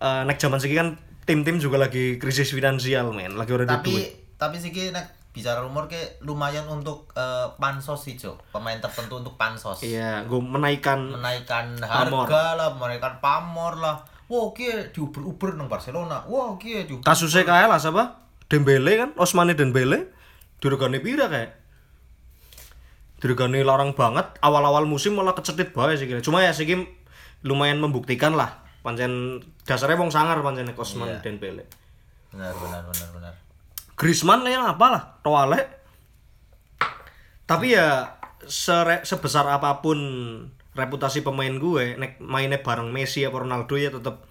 eh, nek zaman segi kan tim-tim juga lagi krisis finansial men. Lagi ora tapi duit. Tapi ki, nek bicara rumor ke lumayan untuk eh, pansos sih cok pemain tertentu untuk pansos. Iya gue menaikkan menaikkan Pamor. harga lah menaikkan pamor lah. Wah kia diuber-uber nang Barcelona. Wah kia diuber kasusnya lah siapa Dembele kan Osmane Dembele. Diregani pira kayak? Diregani larang banget. Awal-awal musim malah kecetit bae sih kira. Cuma ya sih lumayan membuktikan lah pancen dasarnya wong sangar pancen nek Osman Iya. Dembele. Benar benar benar benar. Griezmann yang apa lah, Toale. Tapi ya sere- sebesar apa pun reputasi pemain gue, nek mainnya bareng Messi apa Ronaldo ya tetap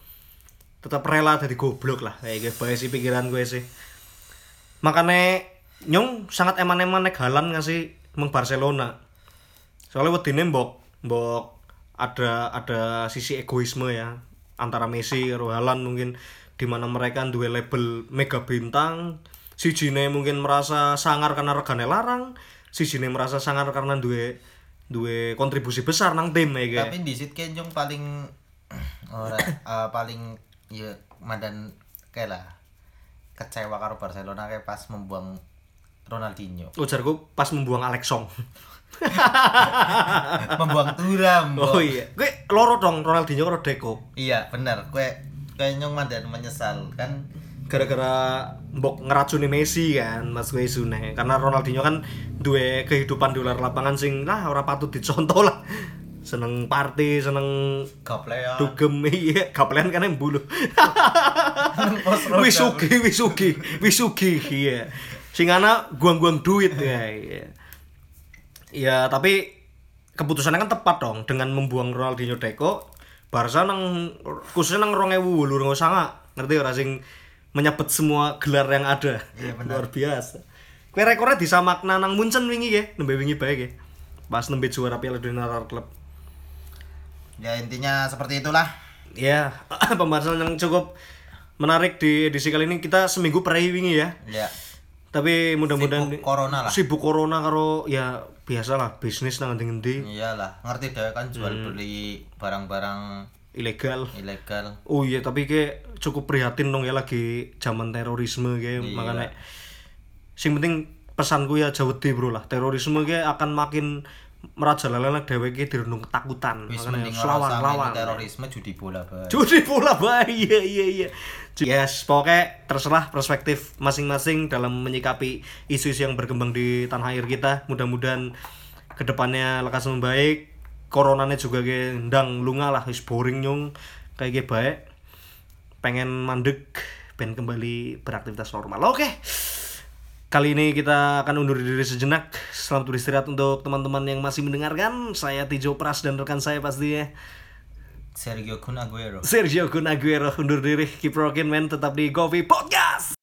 tetap rela jadi goblok lah. Kayak gitu bae sih pikiran gue sih. Makanya nyong sangat eman-eman nek halan ngasih meng Barcelona. Soalnya wedine mbok mbok ada ada sisi egoisme ya. Antara Messi karo Haaland mungkin di mana mereka dua label mega bintang. Si Jine mungkin merasa sangar karena regane larang. Si Jine merasa sangar karena dua dua kontribusi besar nang tim ya tapi di sit kenjong paling eh, paling ya madan kayak lah kecewa karo Barcelona kayak pas membuang Ronaldinho. Ujarku pas membuang Alex Song. Membuang Turam oh iya. Gue loro dong Ronaldinho karo Deco. Iya benar kue nyong madan menyesal kan? Gara-gara mbok ngeracuni Messi kan Mas gue isune karena Ronaldinho kan duwe kehidupan di luar lapangan sing lah ora patut dicontoh lah seneng party seneng gaplean. dugem iya kaplen kan yang bulu. Wisugi wisugi wisugi iya. Sing ana guang-guang duit ya iya. Ya tapi keputusannya kan tepat dong. Dengan membuang Ronaldinho Deco Barca nang khususnya nang 2008 sanga. Ngerti ora? Sing menyabet semua gelar yang ada. Iya, benar. luar biasa. Kue rekornya disamakna nang Munchen wingi ya nembe wingi baik ya pas nembe juara Piala Dunia antar klub Ya intinya seperti itulah. ya pembahasan yang cukup menarik di edisi kali ini kita seminggu wingi ya Ya. tapi mudah-mudahan Sibuk corona lah. sibuk corona karo ya biasa lah bisnis nang ngendi Iyalah, ngerti deh kan jual Hmm. beli barang-barang ilegal ilegal. Oh iya tapi kayak cukup prihatin dong ya lagi zaman terorisme kayak Iya. makanya sing penting pesanku ya jauh deh bro lah terorisme kayak akan makin merajalela dheweke iki dirundung ketakutan. Wis mending lawan sama terorisme judi bola bae. judi bola bae iya iya iya. Yes pokoknya terserah perspektif masing-masing dalam menyikapi isu-isu yang berkembang di tanah air kita. Mudah-mudahan ke depannya lekas membaik. Coronanya juga kayak ndang lunga lah wis boring nyung. Kayak baik pengen mandek pengen kembali beraktivitas normal. Oke Kali ini kita akan undur diri sejenak. Selamat beristirahat untuk teman-teman yang masih mendengarkan. Saya Tijo Pras dan rekan saya pastinya Sergio Kun Aguero. Sergio Kun Aguero undur diri. Keep rocking man, tetap di Govi Podcast.